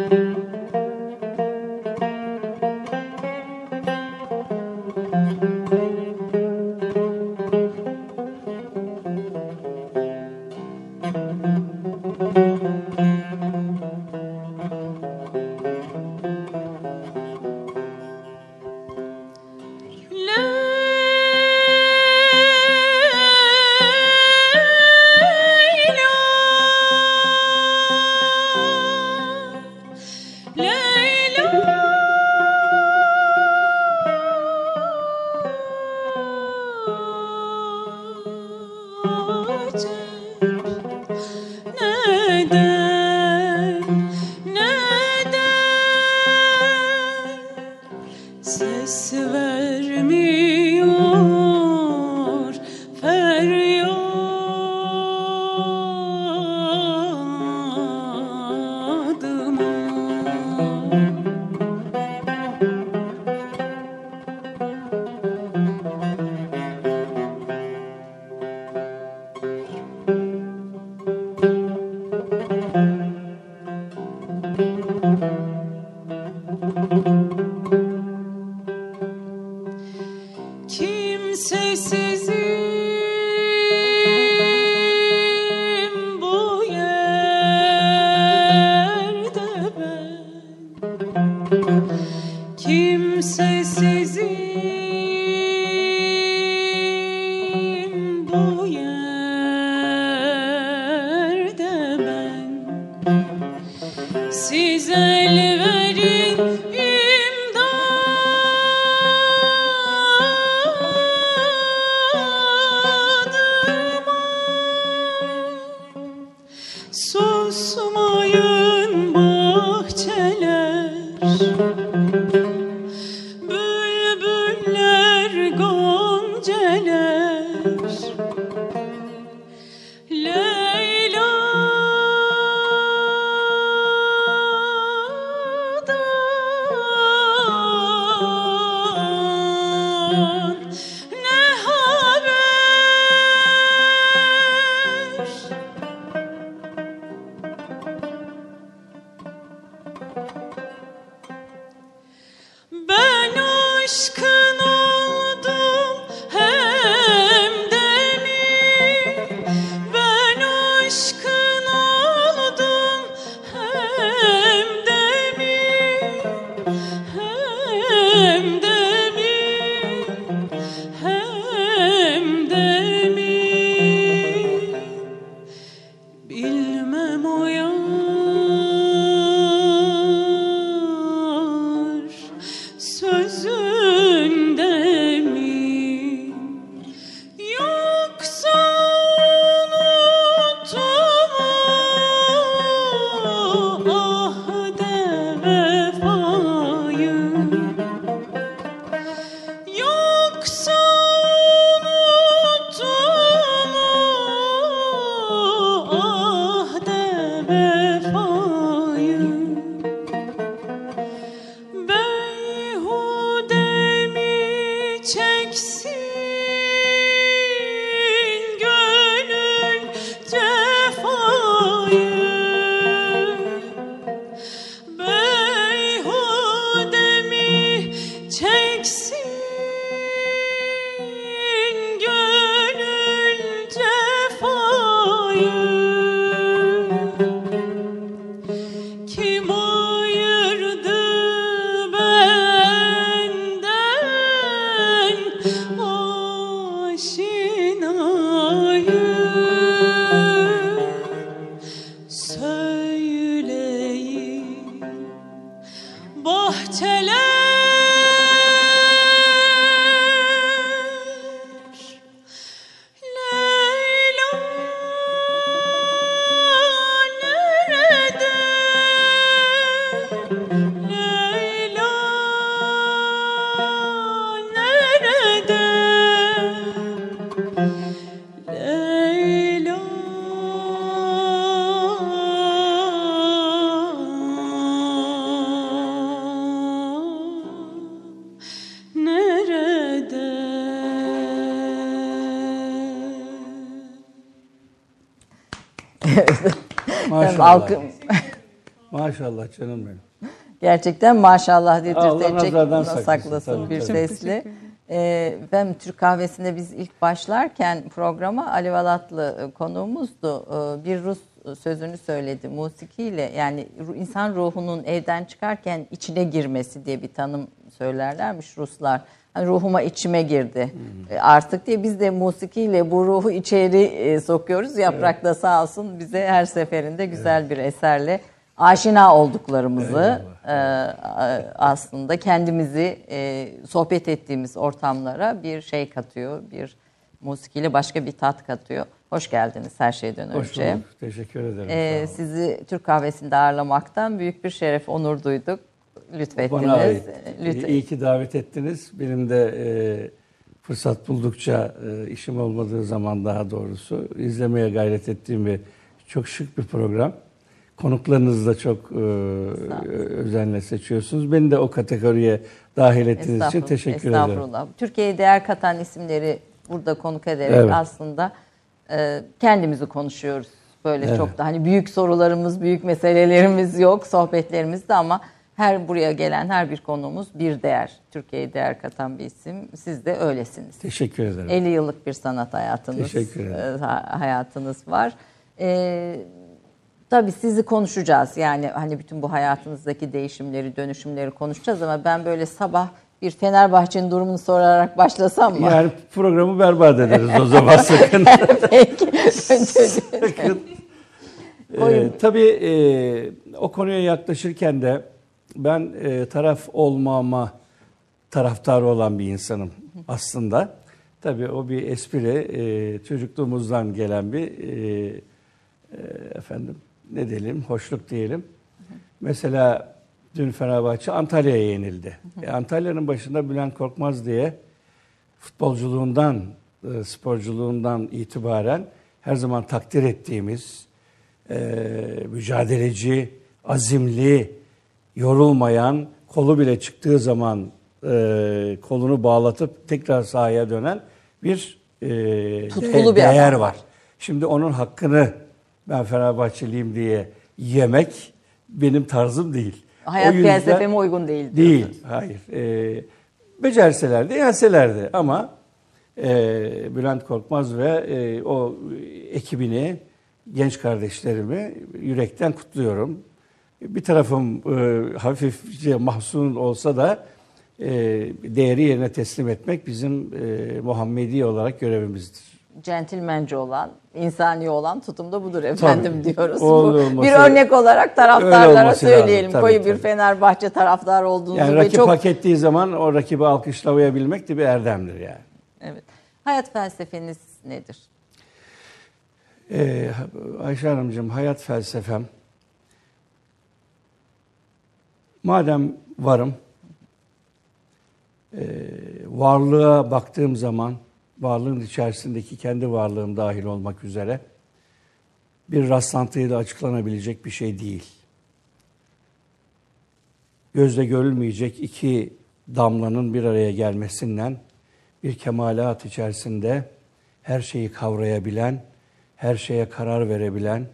Maşallah. Alkım. Maşallah canım benim. Gerçekten maşallah Allah dedirtecek nazardan saklasın, bir sesli. Ee, ben Türk kahvesinde biz ilk başlarken programa Ali Valatlı e, konuğumuzdu. Ee, bir Rus sözünü söyledi musikiyle yani insan ruhunun evden çıkarken içine girmesi diye bir tanım söylerlermiş Ruslar. Hani ruhuma içime girdi E, artık diye biz de musikiyle bu ruhu içeri e, sokuyoruz. Yaprak da sağ olsun bize her seferinde güzel bir eserle aşina olduklarımızı e, aslında kendimizi e, sohbet ettiğimiz ortamlara bir şey katıyor. Bir musikiyle başka bir tat katıyor. Hoş geldiniz her şeyden Hoş önce. bulduk. Teşekkür ederim. Ee, sizi Türk kahvesinde ağırlamaktan büyük bir şeref, onur duyduk. Lütfettiniz. Bana ait. Lütfen- İyi ki davet ettiniz. Benim de e, fırsat buldukça e, işim olmadığı zaman daha doğrusu izlemeye gayret ettiğim ve çok şık bir program. Konuklarınızı da çok e, özenle seçiyorsunuz. Beni de o kategoriye dahil ettiğiniz için Estağfurullah, teşekkür ederim. estağfurullah. Türkiye'ye değer katan isimleri burada konuk ederek Evet. aslında e, kendimizi konuşuyoruz. Böyle Evet. çok da hani büyük sorularımız, büyük meselelerimiz yok sohbetlerimizde ama her buraya gelen her bir konuğumuz bir değer. Türkiye'ye değer katan bir isim. Siz de öylesiniz. Teşekkür ederim. 50 yıllık bir sanat hayatınız Teşekkür ederim. e, ha- hayatınız var. Ee, tabii sizi konuşacağız. Yani hani bütün bu hayatınızdaki değişimleri, dönüşümleri konuşacağız ama ben böyle sabah bir Fenerbahçe'nin durumunu sorarak başlasam mı? Yani programı berbat ederiz o zaman sakın. Peki. Sakın. Ee, tabii e, o konuya yaklaşırken de ben e, taraf olmama taraftarı olan bir insanım aslında. Tabii o bir espri, e, çocukluğumuzdan gelen bir e, e, efendim ne diyelim, hoşluk diyelim. Mesela dün Fenerbahçe Antalya'ya yenildi. E, Antalya'nın başında Bülent Korkmaz diye futbolculuğundan, e, sporculuğundan itibaren her zaman takdir ettiğimiz e, mücadeleci, azimli, yorulmayan, kolu bile çıktığı zaman e, kolunu bağlatıp tekrar sahaya dönen bir e, Tutkulu de- bir adam değer var. var. Şimdi onun hakkını ben Fenerbahçeliyim diye yemek benim tarzım değil. Hayat felsefeme uygun değil. Değil, diyorsunuz. hayır. Ee, becerselerdi, yenselerdi ama e, Bülent Korkmaz ve e, o ekibini, genç kardeşlerimi yürekten kutluyorum. Bir tarafım e, hafifçe mahzun olsa da e, değeri yerine teslim etmek bizim e, Muhammedi olarak görevimizdir. Centilmence olan, insani olan tutum da budur efendim diyoruz. O Bu bir örnek olarak taraftarlara olması lazım, söyleyelim. tabii, Koyu bir tabii. Fenerbahçe taraftarı olduğunuzu Yani ve rakip çok hak ettiği zaman o rakibi alkışlayabilmek de bir erdemdir yani. Evet. Hayat felsefeniz nedir? Ee, Ayşe Hanımcığım hayat felsefem madem varım e, varlığa baktığım zaman varlığın içerisindeki kendi varlığım dahil olmak üzere bir rastlantıyla açıklanabilecek bir şey değil. Gözle görülmeyecek iki damlanın bir araya gelmesinden bir kemalat içerisinde her şeyi kavrayabilen, her şeye karar verebilen,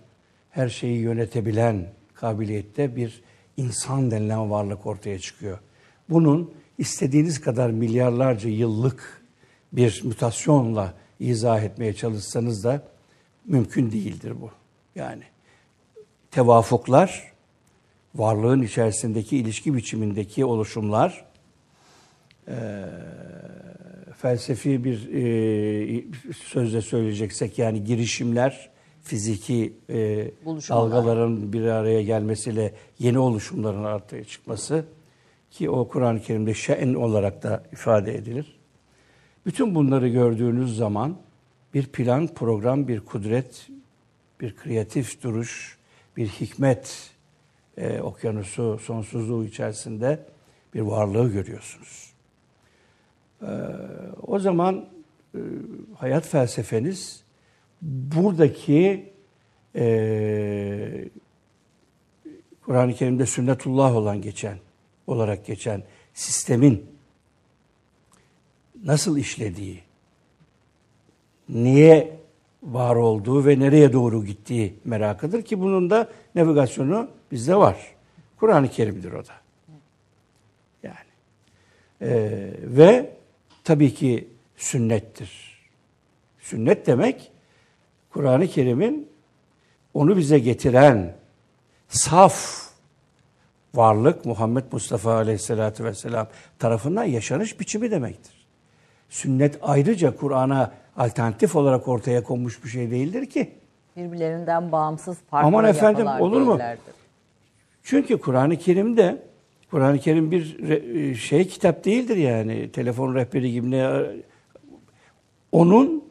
her şeyi yönetebilen kabiliyette bir insan denilen varlık ortaya çıkıyor. Bunun istediğiniz kadar milyarlarca yıllık bir mutasyonla izah etmeye çalışsanız da mümkün değildir bu. Yani tevafuklar, varlığın içerisindeki ilişki biçimindeki oluşumlar, eee, felsefi bir e, sözle söyleyeceksek yani girişimler, fiziki e, dalgaların bir araya gelmesiyle yeni oluşumların ortaya çıkması ki o Kur'an-ı Kerim'de şen olarak da ifade edilir. Bütün bunları gördüğünüz zaman bir plan, program, bir kudret, bir kreatif duruş, bir hikmet e, okyanusu, sonsuzluğu içerisinde bir varlığı görüyorsunuz. Ee, o zaman e, hayat felsefeniz buradaki e, Kur'an-ı Kerim'de sünnetullah olan geçen olarak geçen sistemin nasıl işlediği, niye var olduğu ve nereye doğru gittiği merakıdır ki bunun da navigasyonu bizde var. Kur'an-ı Kerim'dir o da. Yani. Ee, ve tabii ki sünnettir. Sünnet demek Kur'an-ı Kerim'in onu bize getiren saf varlık Muhammed Mustafa Aleyhisselatü Vesselam tarafından yaşanış biçimi demektir. Sünnet ayrıca Kur'an'a alternatif olarak ortaya konmuş bir şey değildir ki. Birbirlerinden bağımsız farklı Aman efendim, olur mu? değillerdir. Çünkü Kur'an-ı Kerim'de Kur'an-ı Kerim bir şey kitap değildir yani. Telefon rehberi gibi ne onun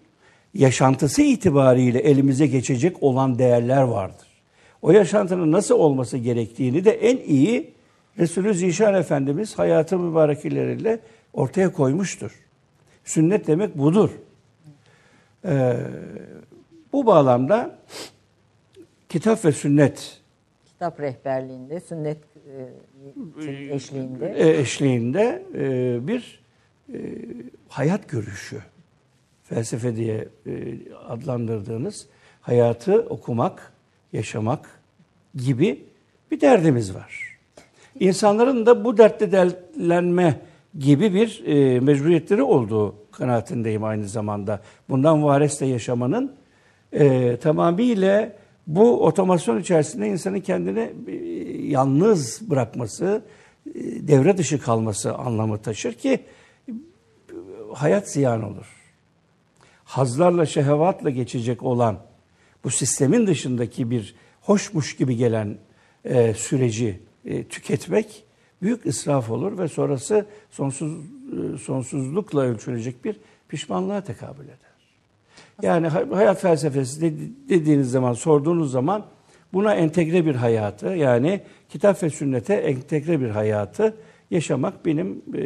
yaşantısı itibariyle elimize geçecek olan değerler vardır. O yaşantının nasıl olması gerektiğini de en iyi Resulü Zişan Efendimiz hayatı mübarekeleriyle ortaya koymuştur. Sünnet demek budur. Ee, bu bağlamda kitap ve sünnet Kitap rehberliğinde, sünnet e, eşliğinde. e, eşliğinde e, bir hayat görüşü, felsefe diye e, adlandırdığınız hayatı okumak, yaşamak gibi bir derdimiz var. İnsanların da bu dertte dertlenme gibi bir e, mecburiyetleri olduğu kanaatindeyim aynı zamanda. Bundan varesle yaşamanın e, tamamıyla bu otomasyon içerisinde insanın kendini e, yalnız bırakması, e, devre dışı kalması anlamı taşır ki e, hayat ziyan olur. Hazlarla, şehevatla geçecek olan bu sistemin dışındaki bir hoşmuş gibi gelen e, süreci e, tüketmek büyük israf olur ve sonrası sonsuz e, sonsuzlukla ölçülecek bir pişmanlığa tekabül eder. Yani hay- hayat felsefesi dedi- dediğiniz zaman, sorduğunuz zaman buna entegre bir hayatı yani kitap ve sünnete entegre bir hayatı yaşamak benim e,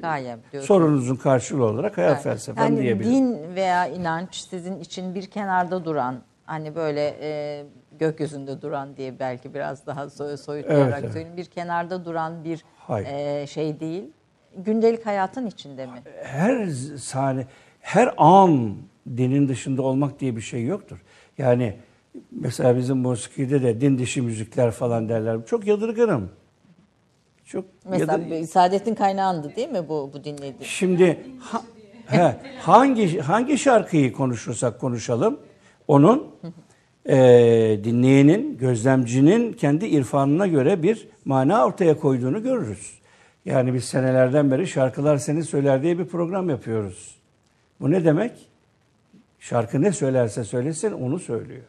Gayem diyorsunuz. sorunuzun karşılığı olarak hayat Yani- felsefem yani diyebilirim. din veya inanç sizin için bir kenarda duran, hani böyle e, gökyüzünde duran diye belki biraz daha soy- soyutlayarak Evet, evet. söyleyeyim. Bir kenarda duran bir Hayır. e, şey değil. Gündelik hayatın içinde mi? her saniye, her an dinin dışında olmak diye bir şey yoktur. Yani mesela bizim musikide de din dışı müzikler falan derler. Çok yadırgınım. Çok Mesela yadır- Saadet'in kaynağındı değil mi bu bu dinlediği? Şimdi ha- he, hangi hangi şarkıyı konuşursak konuşalım onun eee dinleyenin, gözlemcinin kendi irfanına göre bir mana ortaya koyduğunu görürüz. Yani biz senelerden beri şarkılar seni söyler diye bir program yapıyoruz. Bu ne demek? Şarkı ne söylerse söylesin onu söylüyor.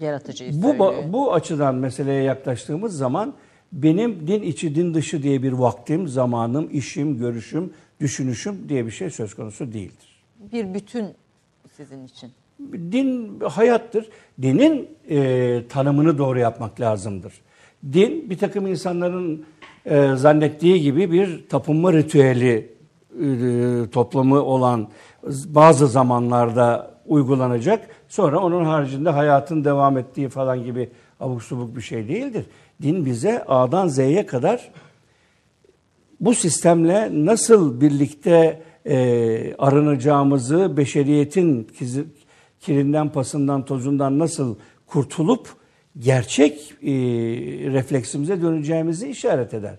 Yaratıcıyı Bu, söylüyor. bu açıdan meseleye yaklaştığımız zaman benim din içi din dışı diye bir vaktim, zamanım, işim, görüşüm, düşünüşüm diye bir şey söz konusu değildir. bir bütün sizin için. Din hayattır. Dinin e, tanımını doğru yapmak lazımdır. Din bir takım insanların e, zannettiği gibi bir tapınma ritüeli e, toplamı olan bazı zamanlarda uygulanacak. Sonra onun haricinde hayatın devam ettiği falan gibi abuk subuk bir şey değildir. Din bize A'dan Z'ye kadar bu sistemle nasıl birlikte e, arınacağımızı, beşeriyetin kirinden, pasından, tozundan nasıl kurtulup gerçek e, refleksimize döneceğimizi işaret eder.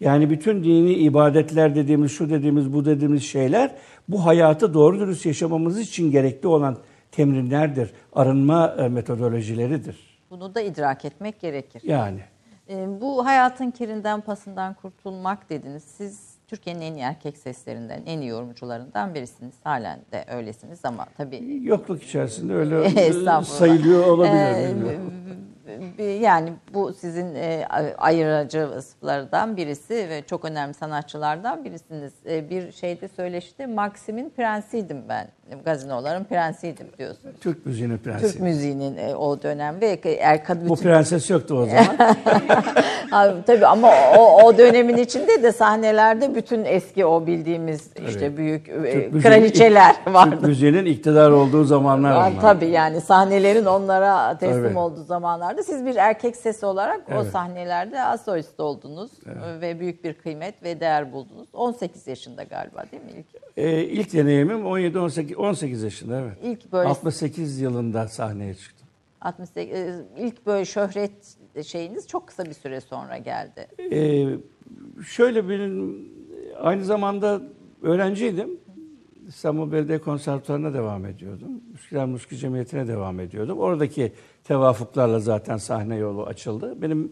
Yani bütün dini ibadetler dediğimiz, şu dediğimiz, bu dediğimiz şeyler bu hayatı doğru dürüst yaşamamız için gerekli olan temrinlerdir, arınma e, metodolojileridir. Bunu da idrak etmek gerekir. Yani E, bu hayatın kirinden pasından kurtulmak dediniz. Siz Türkiye'nin en iyi erkek seslerinden, en iyi yorumcularından birisiniz. Halen de öylesiniz ama tabii yokluk içerisinde öyle sayılıyor olabilir. Ee, b- yani bu sizin e, ayırıcı vasıflardan birisi ve çok önemli sanatçılardan birisiniz. E, bir şeyde söyleşti, Maksim'in prensiydim ben. Gazinoların prensiydim diyorsunuz. Türk müziğinin prensi. Türk müziğinin e, o dönem ve er, kad- Bu bütün prenses yoktu o zaman. Abi, tabii ama o, o dönemin içinde de sahnelerde bütün eski o bildiğimiz işte büyük Türk kraliçeler ilk- vardı. Türk müziğinin iktidar olduğu zamanlar onlar. Tabii yani sahnelerin onlara teslim Tabii. olduğu zamanlarda siz bir erkek sesi olarak o Evet. sahnelerde az solist oldunuz ve büyük bir kıymet ve değer buldunuz. 18 yaşında galiba değil mi ilk? Ee, ilk deneyimim 17 18 18 yaşında evet. İlk böyle 68 yılında sahneye çıktım. 68 e, ilk böyle şöhret şeyiniz çok kısa bir süre sonra geldi. Ee, şöyle bir aynı zamanda öğrenciydim. İstanbul Belediye Konservatuvarı'na devam ediyordum. Üsküdar Müzik Cemiyeti'ne devam ediyordum. Oradaki tevafuklarla zaten sahne yolu açıldı. Benim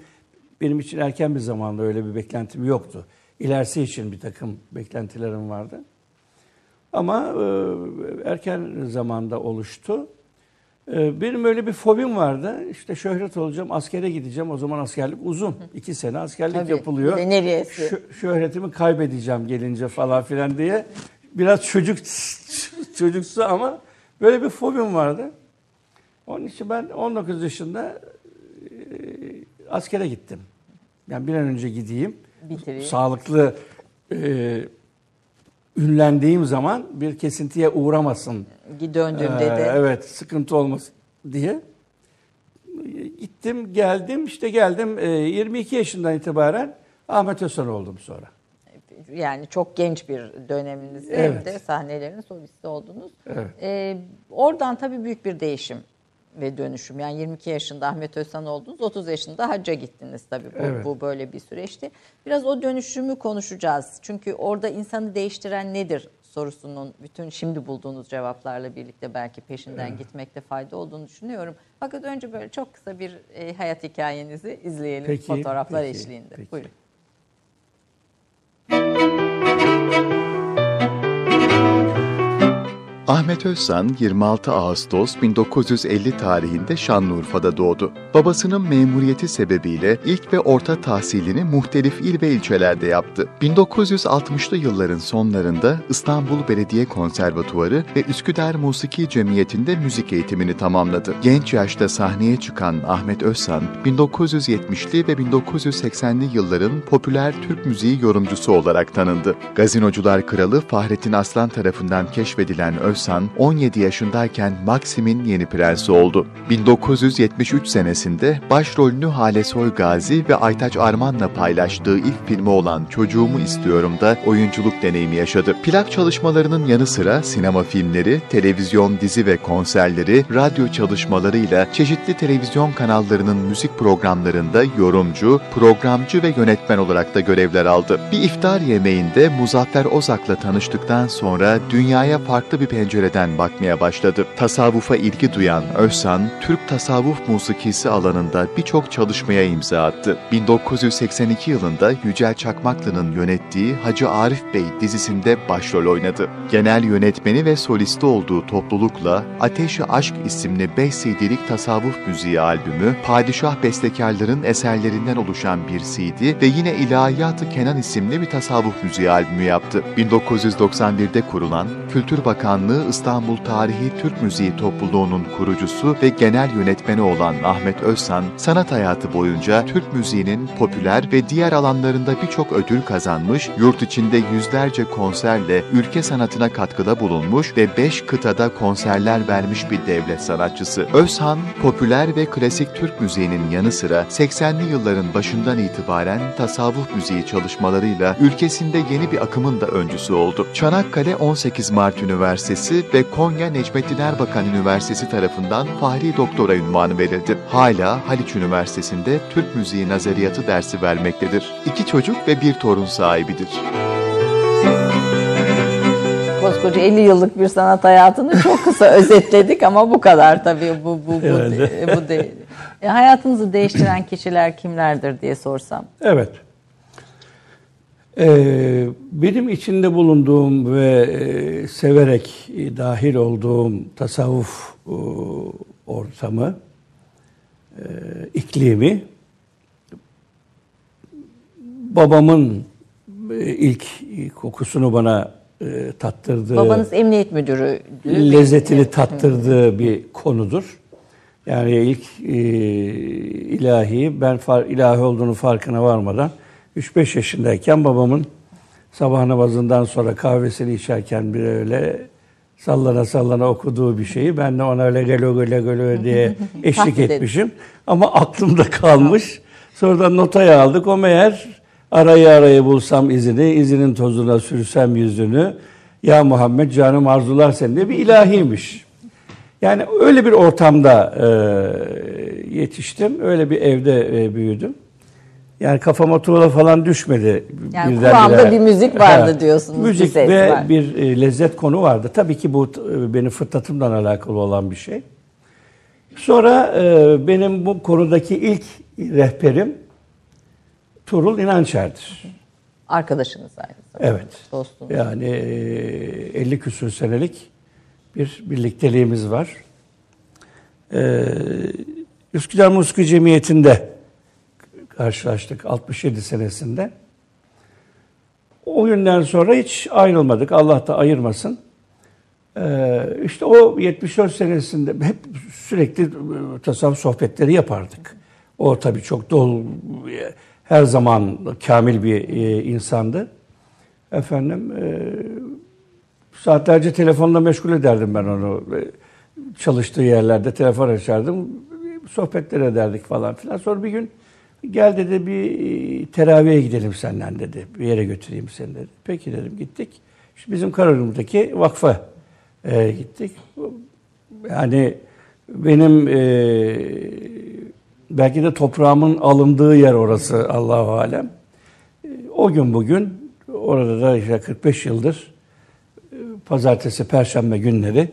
benim için erken bir zamanda öyle bir beklentim yoktu. İlerisi için bir takım beklentilerim vardı. Ama e, erken zamanda oluştu. E, benim öyle bir fobim vardı. İşte şöhret olacağım, askere gideceğim. O zaman askerlik uzun. İki sene askerlik Tabii, yapılıyor. neresi? Şö- şöhretimi kaybedeceğim gelince falan filan diye. Biraz çocuk çocuksu ama böyle bir fobim vardı. Onun için ben 19 yaşında e, askere gittim. Yani bir an önce gideyim. Bitireyim. Sağlıklı e, ünlendiğim zaman bir kesintiye uğramasın. Döndüğümde Ee, de. Evet, sıkıntı olmasın diye. Gittim, geldim, işte geldim. Ee, 22 yaşından itibaren Ahmet Özsan oldum sonra. Yani çok genç bir döneminizde Evet. de sahnelerin solisti oldunuz. Evet. Ee, oradan tabii büyük bir değişim ve dönüşüm. Yani 22 yaşında Ahmet Özsan oldunuz, 30 yaşında hacca gittiniz tabii. Bu, Evet. bu böyle bir süreçti. Biraz o dönüşümü konuşacağız. Çünkü orada insanı değiştiren nedir sorusunun bütün şimdi bulduğunuz cevaplarla birlikte belki peşinden gitmekte fayda olduğunu düşünüyorum. Fakat önce böyle çok kısa bir e, hayat hikayenizi izleyelim Peki, fotoğraflar peki, eşliğinde. peki. Buyurun. thank you. Ahmet Özsan 26 Ağustos 1950 tarihinde Şanlıurfa'da doğdu. Babasının memuriyeti sebebiyle ilk ve orta tahsilini muhtelif il ve ilçelerde yaptı. 1960'lı yılların sonlarında İstanbul Belediye Konservatuvarı ve Üsküdar Musiki Cemiyeti'nde müzik eğitimini tamamladı. Genç yaşta sahneye çıkan Ahmet Özsan, 1970'li ve 1980'li yılların popüler Türk müziği yorumcusu olarak tanındı. Gazinocular Kralı Fahrettin Aslan tarafından keşfedilen Özsan, 17 yaşındayken Maxim'in yeni prensi oldu. 1973 senesinde başrolünü Hale Soy Gazi ve Aytaç Arman'la paylaştığı ilk filmi olan Çocuğumu İstiyorum da oyunculuk deneyimi yaşadı. Plak çalışmalarının yanı sıra sinema filmleri, televizyon, dizi ve konserleri, radyo çalışmalarıyla çeşitli televizyon kanallarının müzik programlarında yorumcu, programcı ve yönetmen olarak da görevler aldı. Bir iftar yemeğinde Muzaffer Ozak'la tanıştıktan sonra dünyaya farklı bir pencereden bakmaya başladı. Tasavvufa ilgi duyan Özsan, Türk tasavvuf musikisi alanında birçok çalışmaya imza attı. 1982 yılında Yücel Çakmaklı'nın yönettiği Hacı Arif Bey dizisinde başrol oynadı. Genel yönetmeni ve solisti olduğu toplulukla Ateşi Aşk isimli 5 CD'lik tasavvuf müziği albümü, padişah bestekarların eserlerinden oluşan bir CD ve yine İlahiyat-ı Kenan isimli bir tasavvuf müziği albümü yaptı. 1991'de kurulan Kültür Bakanlığı İstanbul Tarihi Türk Müziği Topluluğu'nun kurucusu ve genel yönetmeni olan Ahmet Özsan, sanat hayatı boyunca Türk müziğinin popüler ve diğer alanlarında birçok ödül kazanmış, yurt içinde yüzlerce konserle ülke sanatına katkıda bulunmuş ve 5 kıtada konserler vermiş bir devlet sanatçısı. Özhan, popüler ve klasik Türk müziğinin yanı sıra 80'li yılların başından itibaren tasavvuf müziği çalışmalarıyla ülkesinde yeni bir akımın da öncüsü oldu. Çanakkale 18 Mart Üniversitesi ve Konya Necmettin Erbakan Üniversitesi tarafından Fahri Doktora ünvanı verildi. Hala Haliç Üniversitesi'nde Türk Müziği Nazariyatı dersi vermektedir. İki çocuk ve bir torun sahibidir. Koskoca 50 yıllık bir sanat hayatını çok kısa özetledik ama bu kadar tabii bu bu bu, Evet. de- bu değil. E, hayatınızı değiştiren kişiler kimlerdir diye sorsam. Evet. Ee, benim içinde bulunduğum ve e, severek e, dahil olduğum tasavvuf e, ortamı, e, iklimi, babamın e, ilk kokusunu bana e, tattırdığı, Babanız emniyet müdürü. lezzetini tattırdığı bir konudur. Yani ilk e, ilahi, ben far, ilahi olduğunu farkına varmadan 3-5 yaşındayken babamın sabah namazından sonra kahvesini içerken bir öyle sallana sallana okuduğu bir şeyi ben de ona öyle gelo gelo gelo diye eşlik etmişim. Ama aklımda kalmış. Sonradan notaya aldık. O meğer arayı arayı bulsam izini, izinin tozuna sürsem yüzünü. Ya Muhammed canım arzular seni diye bir ilahiymiş. Yani öyle bir ortamda e, yetiştim. Öyle bir evde e, büyüdüm. Yani kafama tuğla falan düşmedi. Yani kulağımda bir müzik vardı Ha, diyorsunuz, bir Müzik ses ve var. bir e, lezzet konu vardı. Tabii ki bu e, benim fırtatımdan alakalı olan bir şey. Sonra e, benim bu konudaki ilk rehberim Tuğrul İnançer'dir. Arkadaşınız aynı zamanda. Evet. Dostunuz. Yani e, 50 küsur senelik bir birlikteliğimiz var. Üsküdar Musiki Cemiyeti'nde karşılaştık 67 senesinde. O günden sonra hiç ayrılmadık. Allah da ayırmasın. Ee, işte o 74 senesinde hep sürekli e, tasavvuf sohbetleri yapardık. O tabii çok dolu, her zaman kamil bir e, insandı. Efendim, e, saatlerce telefonla meşgul ederdim ben onu. E, Çalıştığı yerlerde telefon açardım, sohbetler ederdik falan filan. Sonra bir gün gel dedi bir e, teraviye gidelim senden dedi. Bir yere götüreyim seni dedi. Peki dedim gittik. İşte bizim Kararım'daki vakfa e, gittik. Yani benim e, belki de toprağımın alındığı yer orası Allahu alem. E, O gün bugün orada da işte 45 yıldır e, pazartesi, perşembe günleri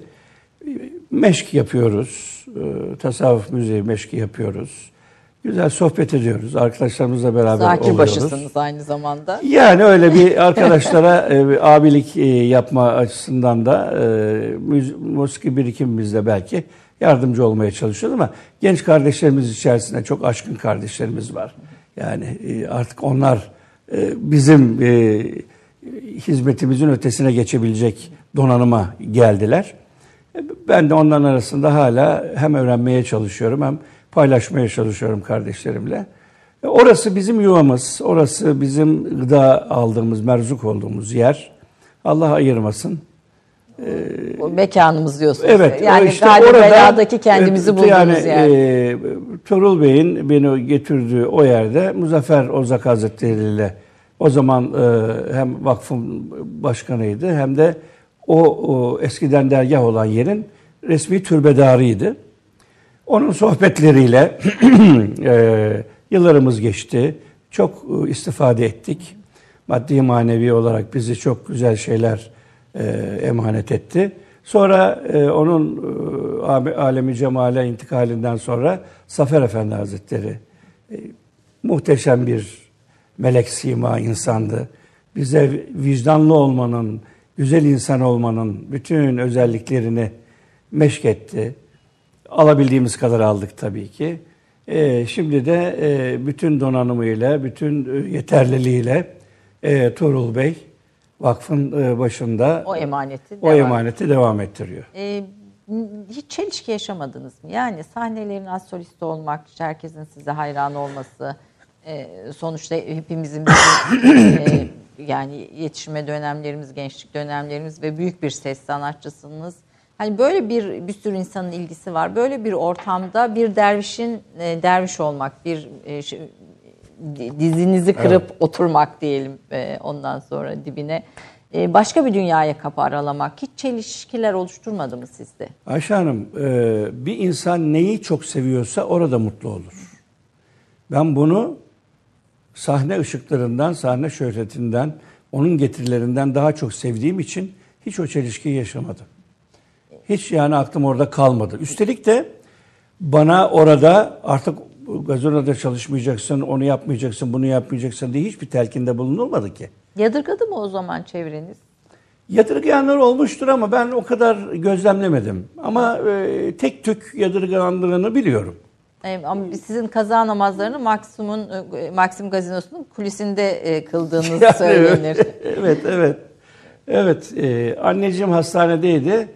meşk yapıyoruz. Tasavvuf müziği meşki yapıyoruz. Güzel sohbet ediyoruz. Arkadaşlarımızla beraber Zakir oluyoruz. başısınız aynı zamanda. Yani öyle bir arkadaşlara e, bir abilik e, yapma açısından da e, müz- musiki birikimimizde belki yardımcı olmaya çalışıyoruz ama genç kardeşlerimiz içerisinde çok aşkın kardeşlerimiz var. Yani artık onlar bizim hizmetimizin ötesine geçebilecek donanıma geldiler. Ben de onların arasında hala hem öğrenmeye çalışıyorum hem paylaşmaya çalışıyorum kardeşlerimle. E, Orası bizim yuvamız, orası bizim gıda aldığımız, merzuk olduğumuz yer. Allah ayırmasın. Bu mekanımız diyorsunuz. Evet, yani işte galiba orada, beladaki kendimizi e, bulduğumuz yani, yer. E, Tuğrul Bey'in beni getirdiği o yerde Muzaffer Ozak Hazretleri ile o zaman e, hem vakfın başkanıydı hem de o, o eskiden dergah olan yerin resmi türbedarıydı. Onun sohbetleriyle e, yıllarımız geçti. Çok e, istifade ettik. Maddi manevi olarak bizi çok güzel şeyler e, emanet etti. Sonra e, onun e, alemi cemale intikalinden sonra Zafer Efendi Hazretleri e, muhteşem bir melek sima insandı. Bize vicdanlı olmanın, güzel insan olmanın bütün özelliklerini meşketti. Alabildiğimiz kadar aldık tabii ki. Ee, şimdi de e, bütün donanımıyla, bütün e, yeterliliğiyle e, Tuğrul Bey vakfın e, başında O emaneti o devam emaneti devam ettiriyor. Ee, hiç çelişki yaşamadınız mı? Yani sahnelerin az solisti olmak, herkesin size hayran olması, e, sonuçta hepimizin bizim, e, yani yetişme dönemlerimiz, gençlik dönemlerimiz ve büyük bir ses sanatçısınız. Hani böyle bir bir sürü insanın ilgisi var. Böyle bir ortamda bir dervişin e, derviş olmak, bir e, şey- dizinizi kırıp oturmak diyelim e, ondan sonra dibine. E, başka bir dünyaya kapı aralamak hiç çelişkiler oluşturmadı mı sizde? Ayşe Hanım, e, bir insan neyi çok seviyorsa orada mutlu olur. Ben bunu sahne ışıklarından, sahne şöhretinden, onun getirilerinden daha çok sevdiğim için hiç o çelişkiyi yaşamadım. Hiç yani aklım orada kalmadı. Üstelik de bana orada artık gazinoda çalışmayacaksın, onu yapmayacaksın, bunu yapmayacaksın diye hiçbir telkinde bulunulmadı ki. Yadırgadı mı o zaman çevreniz? Yadırgayanlar olmuştur ama ben o kadar gözlemlemedim. Ama e, tek tük yadırgandığını biliyorum. E, ama sizin kaza namazlarını Maksim'in e, Maksim Gazinosu'nun kulisinde e, kıldığınız Yani söylenir. evet, evet. Evet, e, anneciğim hastanedeydi.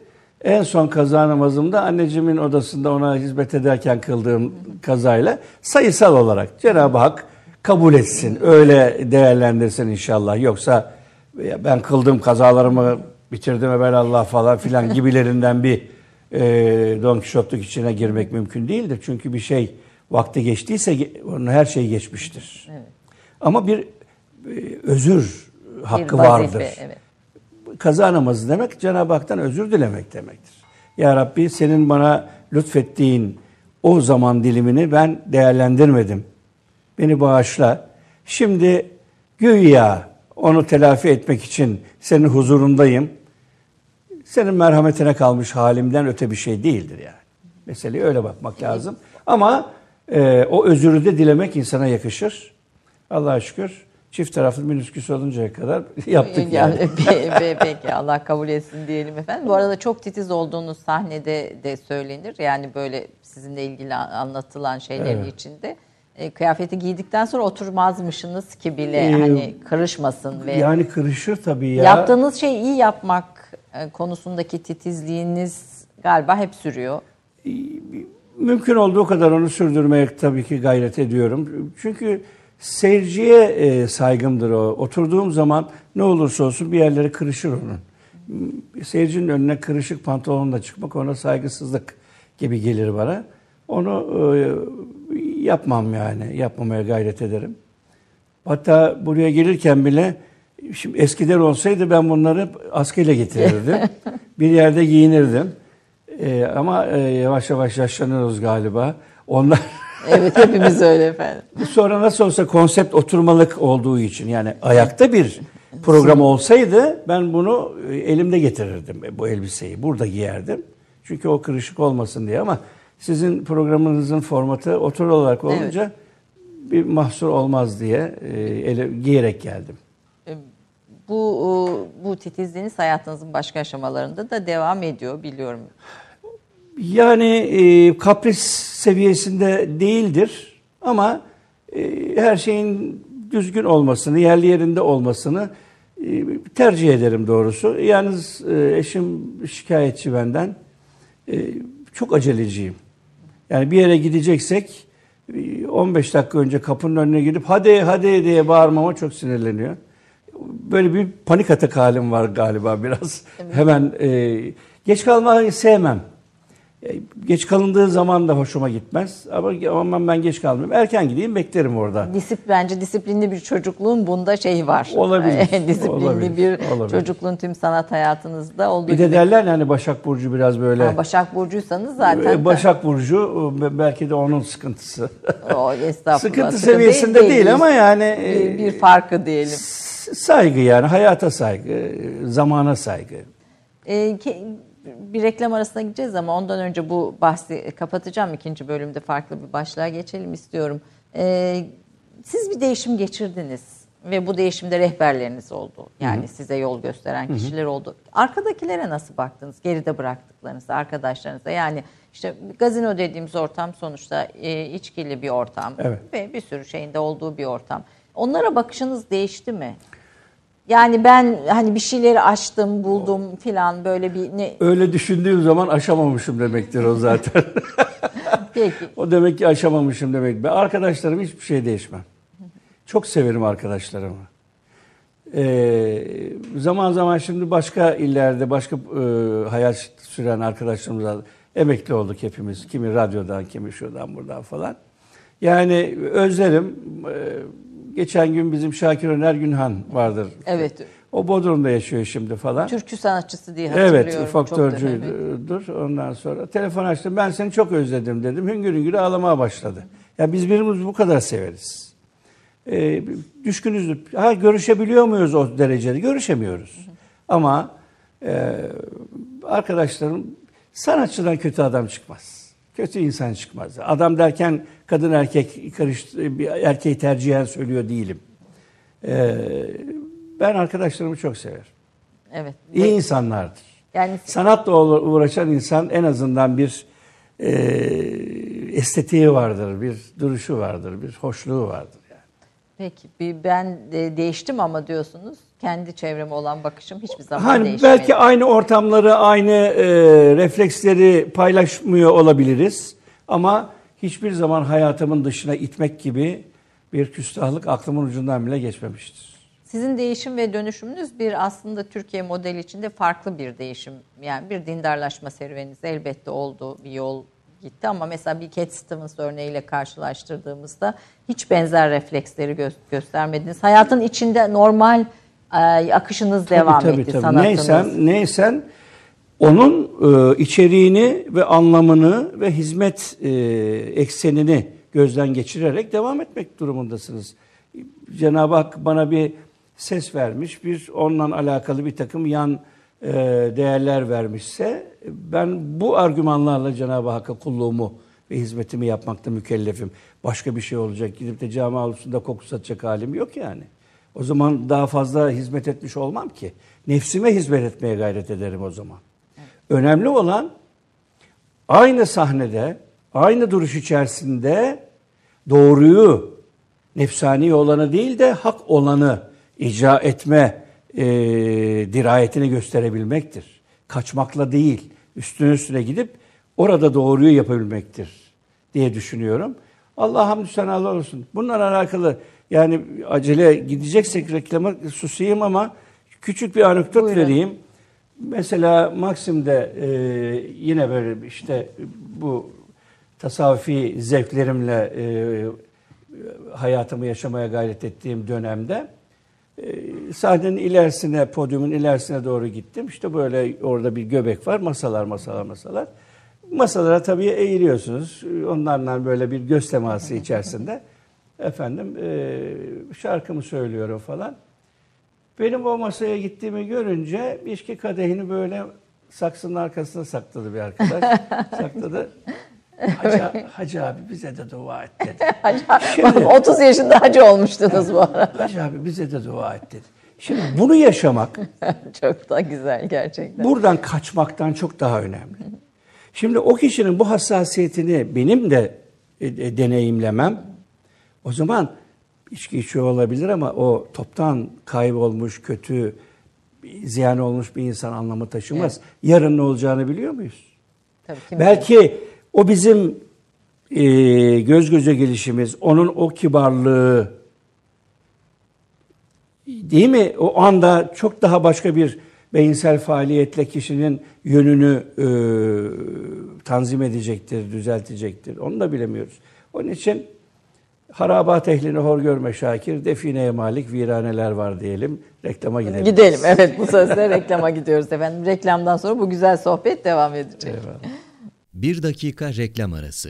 En son kaza namazımda anneciğimin odasında ona hizmet ederken kıldığım kazayla sayısal olarak Cenab-ı Hak kabul etsin. Öyle değerlendirsin inşallah. Yoksa ben kıldığım kazalarımı bitirdim Allah falan filan gibilerinden bir e, Don Kişotluk içine girmek mümkün değildir. Çünkü bir şey vakti geçtiyse ge- onun her şey geçmiştir. Ama bir e, özür hakkı bir vazife, vardır. Evet. Kaza namazı demek Cenab-ı Hak'tan özür dilemek demektir. Ya Rabbi senin bana lütfettiğin o zaman dilimini ben değerlendirmedim. Beni bağışla. Şimdi güya onu telafi etmek için senin huzurundayım. Senin merhametine kalmış halimden öte bir şey değildir yani. Meseleye öyle bakmak lazım. Ama e, o özürü de dilemek insana yakışır. Allah'a şükür çift taraflı minüsküs oluncaya kadar yaptık yani. yani. Peki Allah kabul etsin diyelim efendim. Bu arada çok titiz olduğunuz sahnede de söylenir. Yani böyle sizinle ilgili anlatılan şeylerin evet. içinde. E, kıyafeti giydikten sonra oturmazmışsınız ki bile ee, hani kırışmasın ve yani kırışır tabii ya. Yaptığınız şey iyi yapmak e, konusundaki titizliğiniz galiba hep sürüyor. Mümkün olduğu kadar onu sürdürmeye tabii ki gayret ediyorum. Çünkü seyirciye e, saygımdır o. Oturduğum zaman ne olursa olsun bir yerleri kırışır onun. Seyircinin önüne kırışık pantolonla çıkmak ona saygısızlık gibi gelir bana. Onu e, yapmam yani. Yapmamaya gayret ederim. Hatta buraya gelirken bile şimdi eskiden olsaydı ben bunları askıyla getirirdim. bir yerde giyinirdim. E, ama e, yavaş yavaş yaşlanıyoruz galiba. Onlar Evet hepimiz öyle efendim. Sonra nasıl olsa konsept oturmalık olduğu için yani ayakta bir program olsaydı ben bunu e, elimde getirirdim bu elbiseyi. Burada giyerdim. Çünkü o kırışık olmasın diye ama sizin programınızın formatı otur olarak olunca evet. bir mahsur olmaz diye e, ele, giyerek geldim. E, bu bu titizliğiniz hayatınızın başka aşamalarında da devam ediyor biliyorum. Yani e, kapris seviyesinde değildir ama e, her şeyin düzgün olmasını, yerli yerinde olmasını e, tercih ederim doğrusu. Yalnız e, eşim şikayetçi benden. E, çok aceleciyim. Yani bir yere gideceksek 15 dakika önce kapının önüne gidip hadi hadi diye bağırmama çok sinirleniyor. Böyle bir panik atak halim var galiba biraz. Evet. Hemen e, geç kalmayı sevmem. E, geç kalındığı zaman da hoşuma gitmez. Ama aman ben geç kalmayayım. Erken gideyim beklerim orada. Disip, bence disiplinli bir çocukluğun bunda şeyi var. Olabilir. disiplinli olabilir, bir olabilir. çocukluğun tüm sanat hayatınızda olduğu Bir de derler yani Başak Burcu biraz böyle. Ha, Başak Burcuysanız zaten. E, Başak Burcu belki de onun sıkıntısı. O, estağfurullah. Sıkıntı seviyesinde değil, değil ama yani. Bir, bir farkı diyelim. Saygı yani hayata saygı, zamana saygı. E, ki, bir reklam arasına gideceğiz ama ondan önce bu bahsi kapatacağım. ikinci bölümde farklı bir başlığa geçelim istiyorum. Ee, siz bir değişim geçirdiniz ve bu değişimde rehberleriniz oldu. Yani Hı-hı. size yol gösteren kişiler Hı-hı. oldu. Arkadakilere nasıl baktınız? Geride bıraktıklarınızda, arkadaşlarınızda. Yani işte gazino dediğimiz ortam sonuçta e, içkili bir ortam evet. ve bir sürü şeyinde olduğu bir ortam. Onlara bakışınız değişti mi? Yani ben hani bir şeyleri açtım, buldum filan böyle bir ne Öyle düşündüğüm zaman aşamamışım demektir o zaten. Peki. o demek ki aşamamışım demek. Ben arkadaşlarım hiçbir şey değişmem. Çok severim arkadaşlarımı. Ee, zaman zaman şimdi başka illerde başka e, hayat süren arkadaşlarımız emekli olduk hepimiz. Kimi radyodan, kimi şuradan buradan falan. Yani özlerim. E, geçen gün bizim Şakir Öner Günhan vardır. Evet. O Bodrum'da yaşıyor şimdi falan. Türkü sanatçısı diye hatırlıyorum. Evet, faktörcüdür. Ondan sonra telefon açtım. Ben seni çok özledim dedim. Hüngür hüngür ağlamaya başladı. Ya biz birbirimizi bu kadar severiz. Ee, düşkünüzdür. Ha görüşebiliyor muyuz o derecede? Görüşemiyoruz. Hı hı. Ama e, arkadaşlarım sanatçıdan kötü adam çıkmaz. Kötü insan çıkmaz. Adam derken kadın erkek karış, bir erkeği tercihen söylüyor değilim. Ee, ben arkadaşlarımı çok severim. Evet. İyi insanlardır. Yani sanatla uğraşan insan en azından bir e, estetiği vardır, bir duruşu vardır, bir hoşluğu vardır. Peki ben de değiştim ama diyorsunuz kendi çevreme olan bakışım hiçbir zaman hani değişmedi. Belki aynı ortamları, aynı e, refleksleri paylaşmıyor olabiliriz ama hiçbir zaman hayatımın dışına itmek gibi bir küstahlık aklımın ucundan bile geçmemiştir. Sizin değişim ve dönüşümünüz bir aslında Türkiye modeli içinde farklı bir değişim. Yani bir dindarlaşma serüveniniz elbette oldu, bir yol gitti ama mesela bir Cat Stevens örneğiyle karşılaştırdığımızda hiç benzer refleksleri gö- göstermediniz. Hayatın içinde normal e, akışınız devam tabii, etti tabii. sanatınız. Neysen, neysen onun e, içeriğini ve anlamını ve hizmet e, eksenini gözden geçirerek devam etmek durumundasınız. Cenab-ı Hak bana bir ses vermiş, bir onunla alakalı bir takım yan e, değerler vermişse ben bu argümanlarla Cenab-ı Hakk'a kulluğumu ve hizmetimi yapmakta mükellefim. Başka bir şey olacak. Gidip de cami avlusunda koku satacak halim yok yani. O zaman daha fazla hizmet etmiş olmam ki. Nefsime hizmet etmeye gayret ederim o zaman. Önemli olan aynı sahnede, aynı duruş içerisinde doğruyu, nefsani olanı değil de hak olanı icra etme e, dirayetini gösterebilmektir. Kaçmakla değil, üstüne üstüne gidip orada doğruyu yapabilmektir diye düşünüyorum. Allah hamdü senalar olsun. Bununla alakalı yani acele gideceksek reklama susayım ama küçük bir anekdot vereyim. Mesela Maksim'de e, yine böyle işte bu tasavvufi zevklerimle e, hayatımı yaşamaya gayret ettiğim dönemde e, sahnenin ilerisine, podyumun ilerisine doğru gittim. İşte böyle orada bir göbek var, masalar, masalar, masalar. Masalara tabii eğiliyorsunuz. Onlarla böyle bir göz teması içerisinde. Efendim e, şarkımı söylüyorum falan. Benim o masaya gittiğimi görünce içki kadehini böyle saksının arkasına sakladı bir arkadaş. sakladı. Hacı, hacı abi bize de dua et dedi. Şimdi, 30 yaşında hacı olmuştunuz bu arada. Hacı abi bize de dua et dedi. Şimdi bunu yaşamak çok da güzel gerçekten. Buradan kaçmaktan çok daha önemli. Şimdi o kişinin bu hassasiyetini benim de e, e, deneyimlemem o zaman içki içiyor olabilir ama o toptan kaybolmuş, kötü, ziyan olmuş bir insan anlamı taşımaz. Evet. Yarın ne olacağını biliyor muyuz? Tabii, Belki bilir? o bizim e, göz göze gelişimiz, onun o kibarlığı, değil mi? O anda çok daha başka bir beyinsel faaliyetle kişinin yönünü e, tanzim edecektir, düzeltecektir. Onu da bilemiyoruz. Onun için harabat ehlini hor görme Şakir, defineye malik viraneler var diyelim. Reklama gidelim. Gidelim evet bu sözle reklama gidiyoruz efendim. Reklamdan sonra bu güzel sohbet devam edecek. Eyvallah. Bir dakika reklam arası.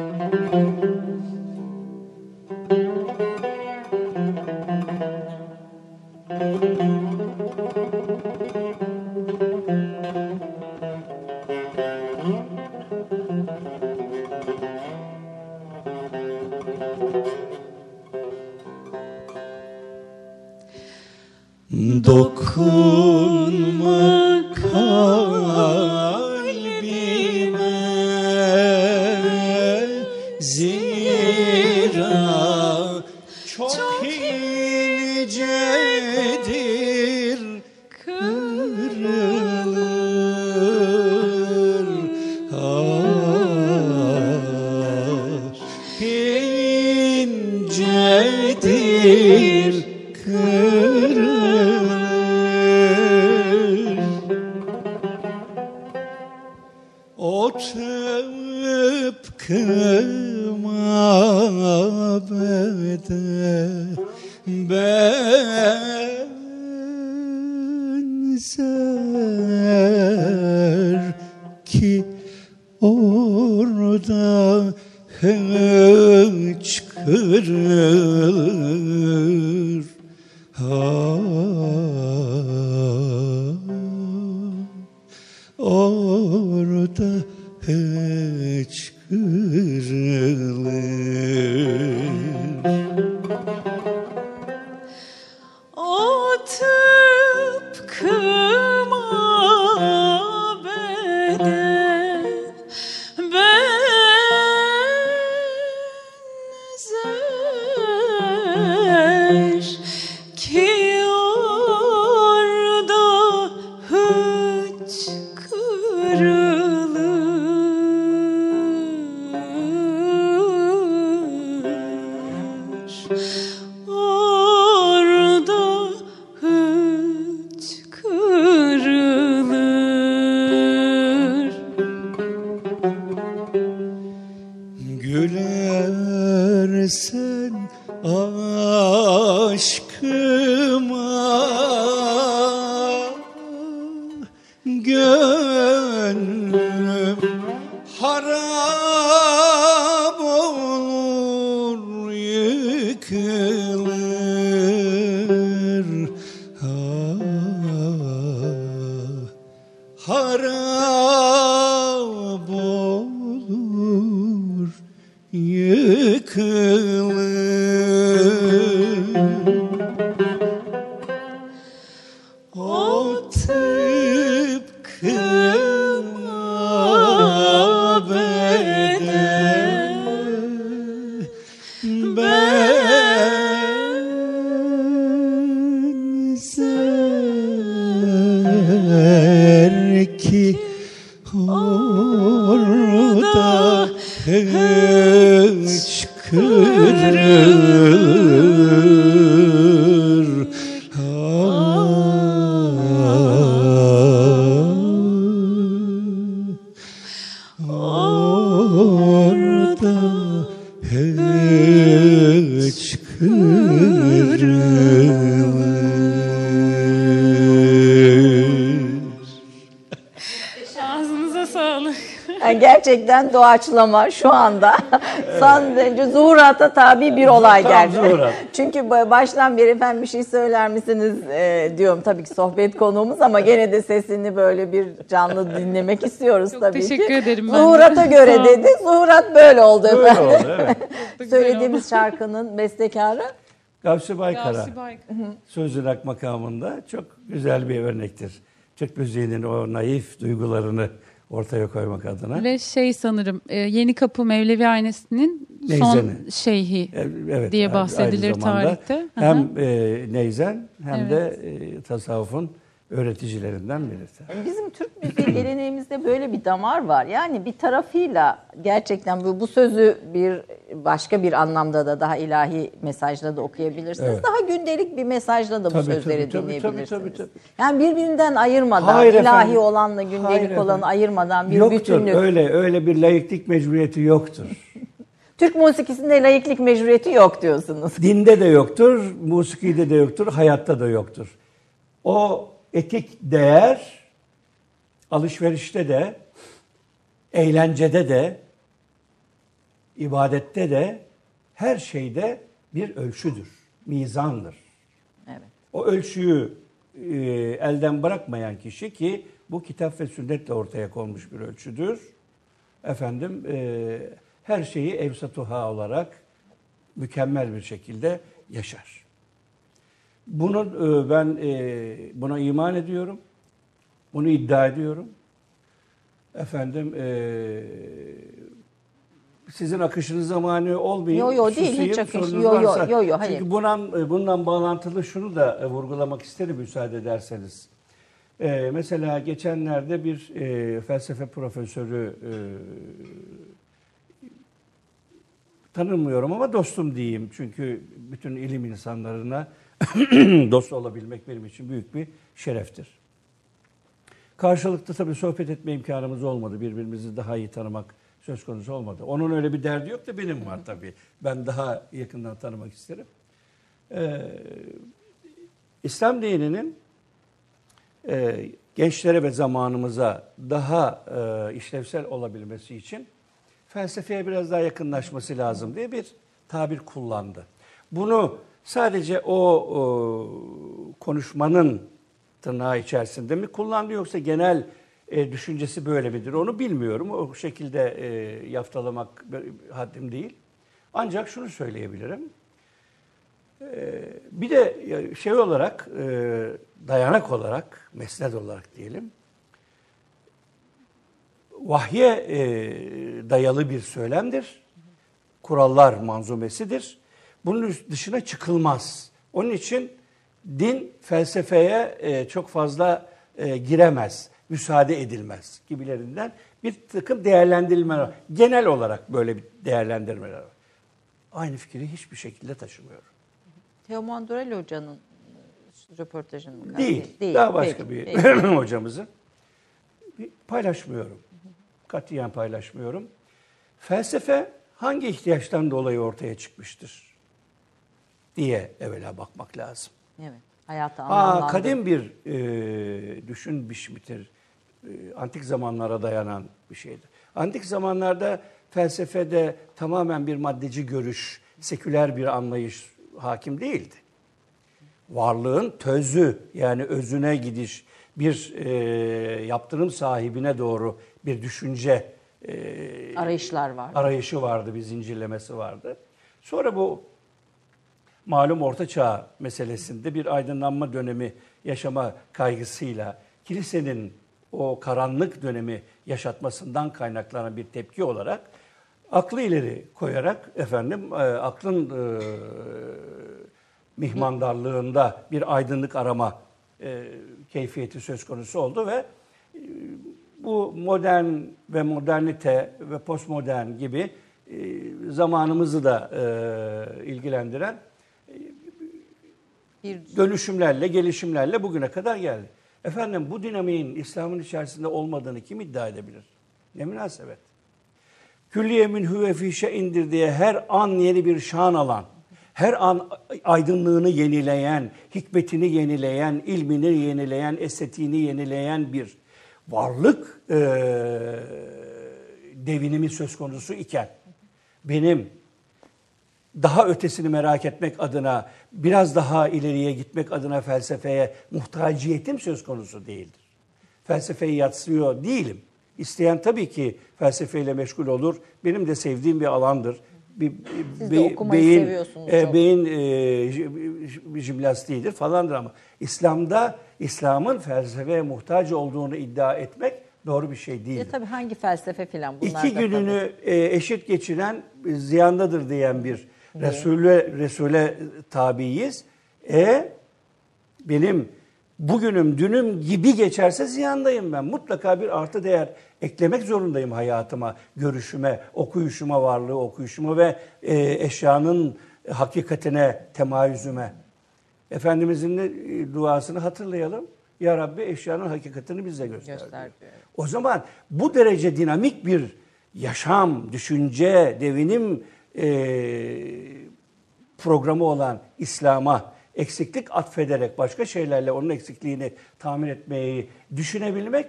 Dokunma orada gerçekten doğaçlama şu anda son derece zuhurata tabi bir olay zuhurat. Çünkü ba- baştan beri efendim bir şey söyler misiniz e, diyorum tabii ki sohbet konuğumuz ama gene de sesini böyle bir canlı dinlemek istiyoruz Çok tabii teşekkür ki. ederim ben de. Zuhurata göre dedi. Zuhurat böyle oldu Böyle efendim. oldu evet. Söylediğimiz şarkının bestekarı Gavsi Baykara Gavsi Baykara. Sözün Ak makamında çok güzel bir örnektir. Türk müziğinin o naif duygularını ortaya koymak adına. Ve şey sanırım e, Yeni Kapı Mevlevi Ailesi'nin son şeyhi. E, Evet, diye bahsedilir tarihte. Hem e, neyzen hem Evet. de e, tasavvufun öğreticilerinden birisi. Bizim Türk müziği geleneğimizde böyle bir damar var. Yani bir tarafıyla gerçekten bu, bu sözü bir başka bir anlamda da daha ilahi mesajla da okuyabilirsiniz. Evet. Daha gündelik bir mesajla da bu Tabii, sözleri tabii, tabii, dinleyebilirsiniz. tabii, tabii, tabii. Yani birbirinden ayırmadan, Hayır ilahi efendim. olanla gündelik Hayır olanı efendim. ayırmadan bir yoktur bütünlük. öyle öyle bir layıklık mecburiyeti yoktur. Türk musikisinde layıklık mecburiyeti yok diyorsunuz. Dinde de yoktur, musikide de yoktur, hayatta da yoktur. O etik değer alışverişte de, eğlencede de, ibadette de, her şeyde bir ölçüdür, mizandır. Evet. O ölçüyü e, elden bırakmayan kişi ki bu kitap ve sünnetle ortaya konmuş bir ölçüdür. Efendim e, her şeyi evsatuha olarak mükemmel bir şekilde yaşar. Bunu e, ben e, buna iman ediyorum. Bunu iddia ediyorum. Efendim e, sizin akışınıza mani olmayayım. Yo, yo, değil, hiç akış- sorunuz yo, yo, yo, yo, hayır. Çünkü bundan, bundan bağlantılı şunu da vurgulamak isterim müsaade ederseniz. Mesela geçenlerde bir e, felsefe profesörü e, tanımıyorum ama dostum diyeyim. Çünkü bütün ilim insanlarına dost olabilmek benim için büyük bir şereftir. Karşılıklı tabii sohbet etme imkanımız olmadı. Birbirimizi daha iyi tanımak söz konusu olmadı. Onun öyle bir derdi yok da benim var tabii. Ben daha yakından tanımak isterim. Ee, İslam dininin e, gençlere ve zamanımıza daha e, işlevsel olabilmesi için felsefeye biraz daha yakınlaşması lazım diye bir tabir kullandı. Bunu sadece o, o konuşmanın tırnağı içerisinde mi kullandı yoksa genel e, düşüncesi böyle midir onu bilmiyorum. O şekilde e, yaftalamak haddim değil. Ancak şunu söyleyebilirim. E, bir de şey olarak, e, dayanak olarak, mesnet olarak diyelim, vahye e, dayalı bir söylemdir. Kurallar manzumesidir. Bunun dışına çıkılmaz. Onun için din felsefeye e, çok fazla e, giremez, müsaade edilmez gibilerinden bir takım değerlendirmeler var. Genel olarak böyle bir değerlendirmeler var. Aynı fikri hiçbir şekilde taşımıyorum. Teoman Durel Hoca'nın e, röportajını mı Değil, kastettin? daha başka Peki, bir peki. hocamızın. Bir paylaşmıyorum. Katiyen paylaşmıyorum. Felsefe hangi ihtiyaçtan dolayı ortaya çıkmıştır diye evvela bakmak lazım. Evet. Hayatı Aa, anlamlandırmak. kadim bir e, düşünmüş midir? e, antik zamanlara dayanan bir şeydir. Antik zamanlarda felsefede tamamen bir maddeci görüş, seküler bir anlayış hakim değildi. Varlığın tözü yani özüne gidiş, bir e, yaptırım sahibine doğru bir düşünce e, Arayışlar var. arayışı vardı, bir zincirlemesi vardı. Sonra bu malum Orta Çağ meselesinde bir aydınlanma dönemi yaşama kaygısıyla kilisenin o karanlık dönemi yaşatmasından kaynaklanan bir tepki olarak aklı ileri koyarak efendim e, aklın e, mihmandarlığında bir aydınlık arama e, keyfiyeti söz konusu oldu ve e, bu modern ve modernite ve postmodern gibi e, zamanımızı da e, ilgilendiren Bir dönüşümlerle, gelişimlerle bugüne kadar geldi. Efendim bu dinamiğin İslam'ın içerisinde olmadığını kim iddia edebilir? Ne münasebet. Külliye minhü fi şeyindir diye her an yeni bir şan alan, her an aydınlığını yenileyen, hikmetini yenileyen, ilmini yenileyen, estetiğini yenileyen bir varlık e, devinimi söz konusu iken benim daha ötesini merak etmek adına, biraz daha ileriye gitmek adına felsefeye muhtaciyetim söz konusu değildir. Felsefeyi yatsıyor değilim. İsteyen tabii ki felsefeyle meşgul olur. Benim de sevdiğim bir alandır. Bir, Siz de okumayı seviyorsunuz e, çok. beyin e, jimnastiğidir falandır ama İslam'da İslam'ın felsefeye muhtaç olduğunu iddia etmek doğru bir şey ya değildir. tabii hangi felsefe filan bunlar İki da tabii. gününü e, eşit geçiren e, ziyandadır diyen bir Resul'e, Resul'e tabiiyiz. E benim bugünüm dünüm gibi geçerse ziyandayım ben. Mutlaka bir artı değer eklemek zorundayım hayatıma, görüşüme, okuyuşuma, varlığı okuyuşuma ve e, eşyanın hakikatine, temayüzüme. Efendimizin de, e, duasını hatırlayalım. Ya Rabbi eşyanın hakikatini bize göster. Göster diyor. diyor. O zaman bu derece dinamik bir yaşam, düşünce, devinim e, programı olan İslam'a eksiklik atfederek başka şeylerle onun eksikliğini tamir etmeyi düşünebilmek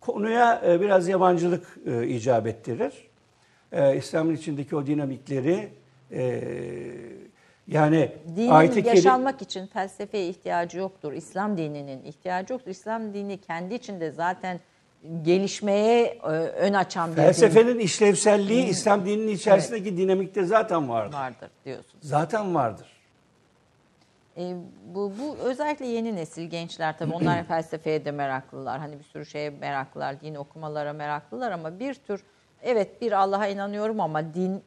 konuya e, biraz yabancılık e, icap ettirir. E, İslam'ın içindeki o dinamikleri e, yani Dinin ayet-i keri- yaşanmak için felsefeye ihtiyacı yoktur. İslam dininin ihtiyacı yoktur. İslam dini kendi içinde zaten gelişmeye e, ön açan bir din felsefenin işlevselliği İslam dininin içerisindeki dinamikte zaten vardır. vardır diyorsunuz. Zaten vardır. E, bu, bu özellikle yeni nesil gençler tabii onlar felsefeye de meraklılar. Hani bir sürü şeye meraklılar, din okumalara meraklılar ama bir tür evet bir Allah'a inanıyorum ama din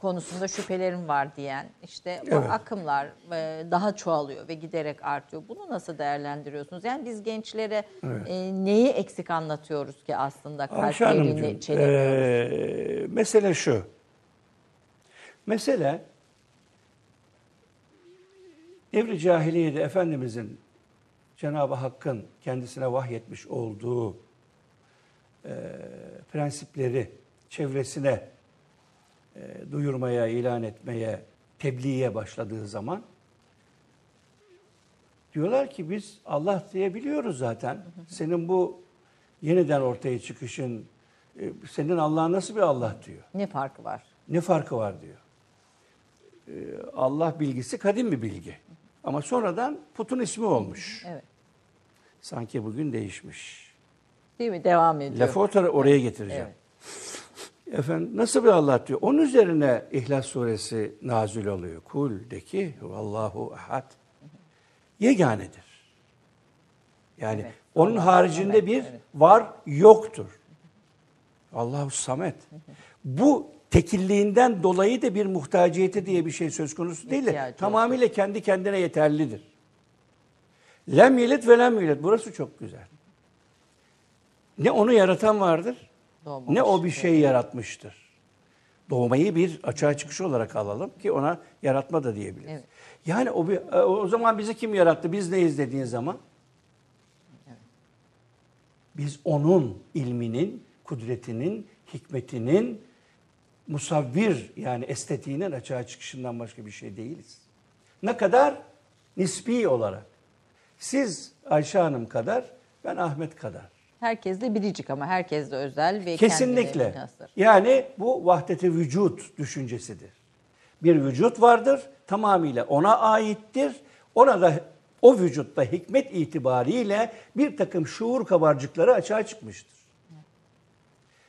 konusunda şüphelerim var diyen işte bu Evet. akımlar e, daha çoğalıyor ve giderek artıyor. Bunu nasıl değerlendiriyorsunuz? Yani biz gençlere e, neyi eksik anlatıyoruz ki aslında kalplerini Hanımcığım, çelemiyoruz? mesele şu. Mesele devri cahiliyede Efendimizin Cenab-ı Hakk'ın kendisine vahyetmiş olduğu eee, prensipleri çevresine eee, duyurmaya, ilan etmeye, tebliğe başladığı zaman diyorlar ki biz Allah diyebiliyoruz zaten. Senin bu yeniden ortaya çıkışın, e, senin Allah nasıl bir Allah diyor. Ne farkı var? Ne farkı var diyor. E, Allah bilgisi kadim bir bilgi. Ama sonradan putun ismi olmuş. Evet. Sanki bugün değişmiş. Değil mi? Devam ediyor. Lafı oraya getireceğim. Efendim nasıl bir Allah diyor. Onun üzerine İhlas suresi nazil oluyor. Kul de ki Allahu ahad. Yeganedir. Yani Evet. onun Allah haricinde samet, bir evet. var yoktur. Allahu samet. Bu tekilliğinden dolayı da bir muhtaciyeti diye bir şey söz konusu değil de tamamıyla kendi kendine yeterlidir. Lem yelit ve lem yulet. Burası çok güzel. Ne onu yaratan vardır, Doğmamış. ne o bir şey yaratmıştır. Doğmayı bir açığa çıkış olarak alalım ki ona yaratma da diyebiliriz. Evet. Yani o, bir, e, o zaman bizi kim yarattı, biz neyiz dediğin zaman biz onun ilminin, kudretinin, hikmetinin musavvir yani estetiğinin açığa çıkışından başka bir şey değiliz. Ne kadar? Nispi olarak. Siz Ayşe Hanım kadar Ben Ahmet kadar. Herkes de biricik ama herkes de özel ve Kesinlikle. Yani bu vahdeti vücut düşüncesidir. Bir vücut vardır, tamamıyla ona aittir. Ona da o vücutta hikmet itibariyle bir takım şuur kabarcıkları açığa çıkmıştır.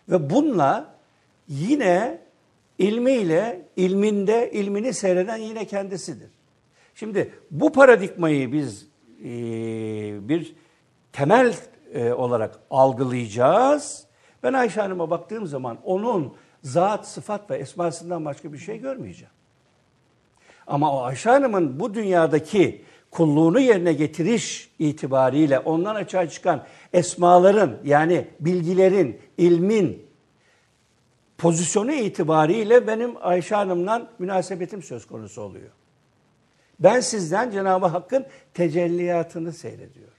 Ve bununla yine ilmiyle, ilminde, ilmini seyreden yine kendisidir. Şimdi bu paradigmayı biz e, bir temel e, olarak algılayacağız. Ben Ayşe Hanım'a baktığım zaman onun zat, sıfat ve esmasından başka bir şey görmeyeceğim. Ama o Ayşe Hanım'ın bu dünyadaki kulluğunu yerine getiriş itibariyle ondan açığa çıkan esmaların yani bilgilerin, ilmin pozisyonu itibariyle benim Ayşe Hanım'la münasebetim söz konusu oluyor. Ben sizden Cenab-ı Hakk'ın tecelliyatını seyrediyorum.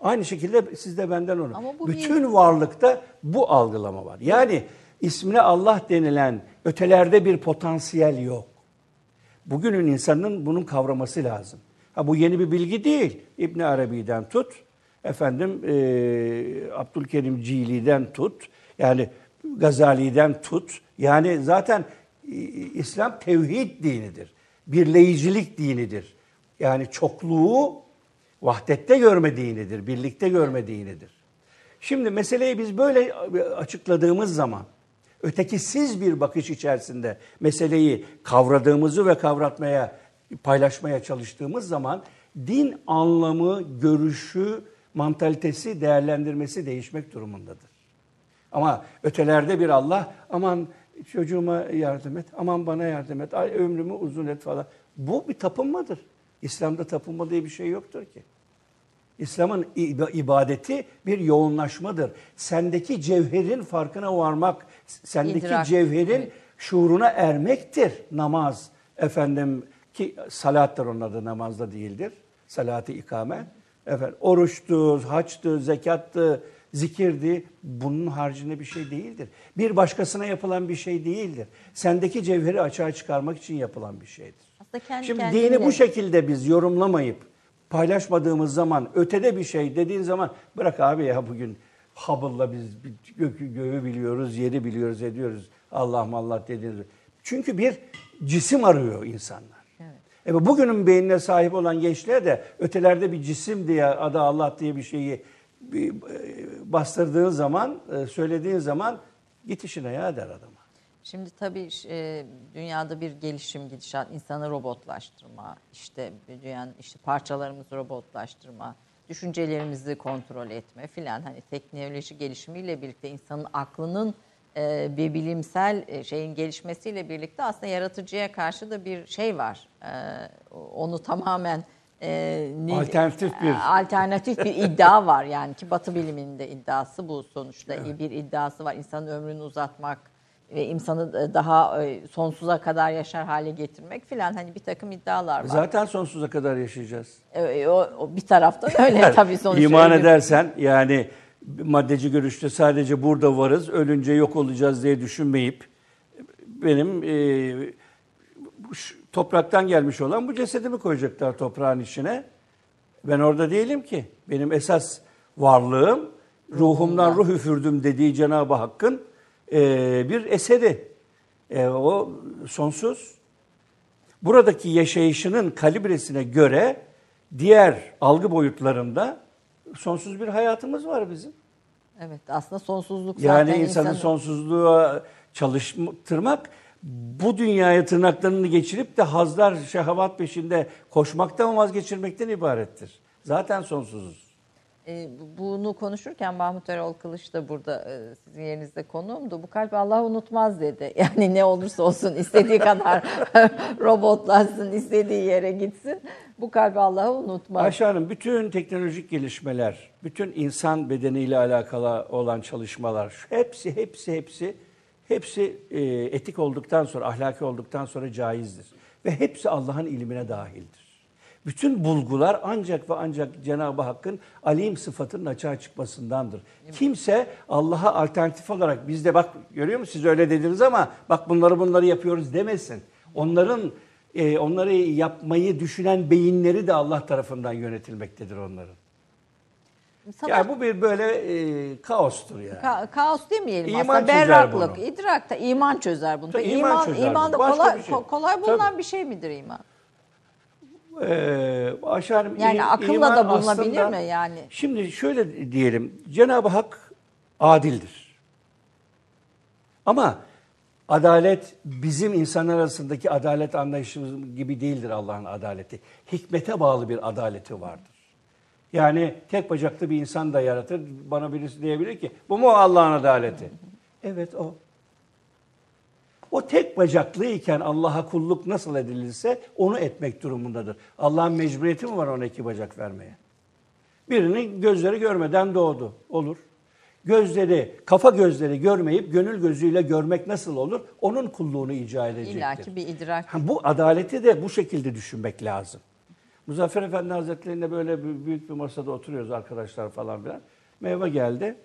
Aynı şekilde siz de benden onu. Bu bir- Bütün varlıkta bu algılama var. Yani ismine Allah denilen ötelerde bir potansiyel yok. Bugünün insanının bunun kavraması lazım. Ha bu yeni bir bilgi değil. İbn Arabi'den tut, efendim e, Abdülkerim Cili'den tut, yani Gazali'den tut. Yani zaten e, İslam tevhid dinidir. Birleyicilik dinidir. Yani çokluğu vahdette görme dinidir, birlikte görme dinidir. Şimdi meseleyi biz böyle açıkladığımız zaman ötekisiz bir bakış içerisinde meseleyi kavradığımızı ve kavratmaya, paylaşmaya çalıştığımız zaman din anlamı, görüşü, mantalitesi, değerlendirmesi değişmek durumundadır. Ama ötelerde bir Allah aman çocuğuma yardım et, aman bana yardım et, ay ömrümü uzun et falan. Bu bir tapınmadır. İslam'da tapınma diye bir şey yoktur ki. İslam'ın ib- ibadeti bir yoğunlaşmadır. Sendeki cevherin farkına varmak, sendeki İdrak. cevherin Evet. şuuruna ermektir namaz. Efendim ki salattır onun adı namazda değildir. Salatı ikame. Efendim oruçtu, haçtı, zekattı, zikirdi. Bunun haricinde bir şey değildir. Bir başkasına yapılan bir şey değildir. Sendeki cevheri açığa çıkarmak için yapılan bir şeydir. Kendi Şimdi dini bu şekilde biz yorumlamayıp paylaşmadığımız zaman ötede bir şey dediğin zaman bırak abi ya bugün Hubble'la biz gökü göğü biliyoruz, yeri biliyoruz, ediyoruz. Allah Allah dediğiniz. Çünkü bir cisim arıyor insanlar. Evet. E bugünün beynine sahip olan gençler de ötelerde bir cisim diye adı Allah diye bir şeyi e, bastırdığın zaman, e, söylediğin zaman git işine ya der adama. Şimdi tabii e, dünyada bir gelişim gidişat, insanı robotlaştırma, işte dünyanın işte parçalarımızı robotlaştırma, düşüncelerimizi kontrol etme filan hani teknoloji gelişimiyle birlikte insanın aklının e, bir bilimsel e, şeyin gelişmesiyle birlikte aslında yaratıcıya karşı da bir şey var. E, onu tamamen e, ne- Alternatif bir- alternatif bir iddia var. Yani ki Batı biliminde iddiası bu sonuçta. Bir iddiası var. İnsanın ömrünü uzatmak insanı daha e, sonsuza kadar yaşar hale getirmek filan hani bir takım iddialar var. Zaten sonsuza kadar yaşayacağız. E, o, o bir taraftan öyle tabii sonuçta. İman öyle- edersen yani maddeci görüşte sadece burada varız, ölünce yok olacağız diye düşünmeyip benim e, şu- topraktan gelmiş olan bu cesedimi koyacaklar toprağın içine. Ben orada değilim ki. Benim esas varlığım ruhumdan ruh üfürdüm dediği Cenab-ı Hakk'ın e, bir eseri. E, o sonsuz. Buradaki yaşayışının kalibresine göre diğer algı boyutlarında sonsuz bir hayatımız var bizim. Evet aslında sonsuzluk Yani zaten insanı insanın- sonsuzluğa çalıştırmak bu dünyaya tırnaklarını geçirip de hazlar, şehavat peşinde koşmaktan vazgeçirmekten ibarettir. Zaten sonsuzuz. E, bu- bunu konuşurken Mahmut Erol Kılıç da burada e, sizin yerinizde konuğumdu. Bu kalp Allah unutmaz dedi. Yani ne olursa olsun istediği kadar robotlaşsın, istediği yere gitsin. Bu kalp Allah'ı unutmaz. Ayşe Hanım bütün teknolojik gelişmeler, bütün insan bedeniyle alakalı olan çalışmalar, hepsi hepsi hepsi hepsi e, etik olduktan sonra, ahlaki olduktan sonra caizdir. Ve hepsi Allah'ın ilmine dahildir. Bütün bulgular ancak ve ancak Cenab-ı Hakk'ın alim sıfatının açığa çıkmasındandır. Kimse Allah'a alternatif olarak biz de bak görüyor musunuz siz öyle dediniz ama bak bunları bunları yapıyoruz demesin. Onların e, onları yapmayı düşünen beyinleri de Allah tarafından yönetilmektedir onların. Sabah- Yani bu bir böyle e, kaostur yani. Ka- kaos demeyelim İman aslında. Berraklık, idrak da iman çözer bunu. Tabii iman iman, çözer iman da kolay, şey. ko- kolay bulunan Tabii. bir şey midir iman? Ee, Yani akılla da bulunabilir aslında- mi yani? Şimdi şöyle diyelim. Cenab-ı Hak adildir. Ama adalet bizim insanlar arasındaki adalet anlayışımız gibi değildir Allah'ın adaleti. Hikmete bağlı bir adaleti vardır. Yani tek bacaklı bir insan da yaratır. Bana birisi diyebilir ki bu mu Allah'ın adaleti? Evet o. O tek bacaklıyken Allah'a kulluk nasıl edilirse onu etmek durumundadır. Allah'ın mecburiyeti mi var ona iki bacak vermeye? Birinin gözleri görmeden doğdu. Olur. Gözleri, kafa gözleri görmeyip gönül gözüyle görmek nasıl olur? Onun kulluğunu icra edecektir. İlla ki bir idrak. Ha, bu adaleti de bu şekilde düşünmek lazım. Muzaffer Efendi Hazretleri'nde böyle büyük bir masada oturuyoruz arkadaşlar falan filan. Meyve geldi.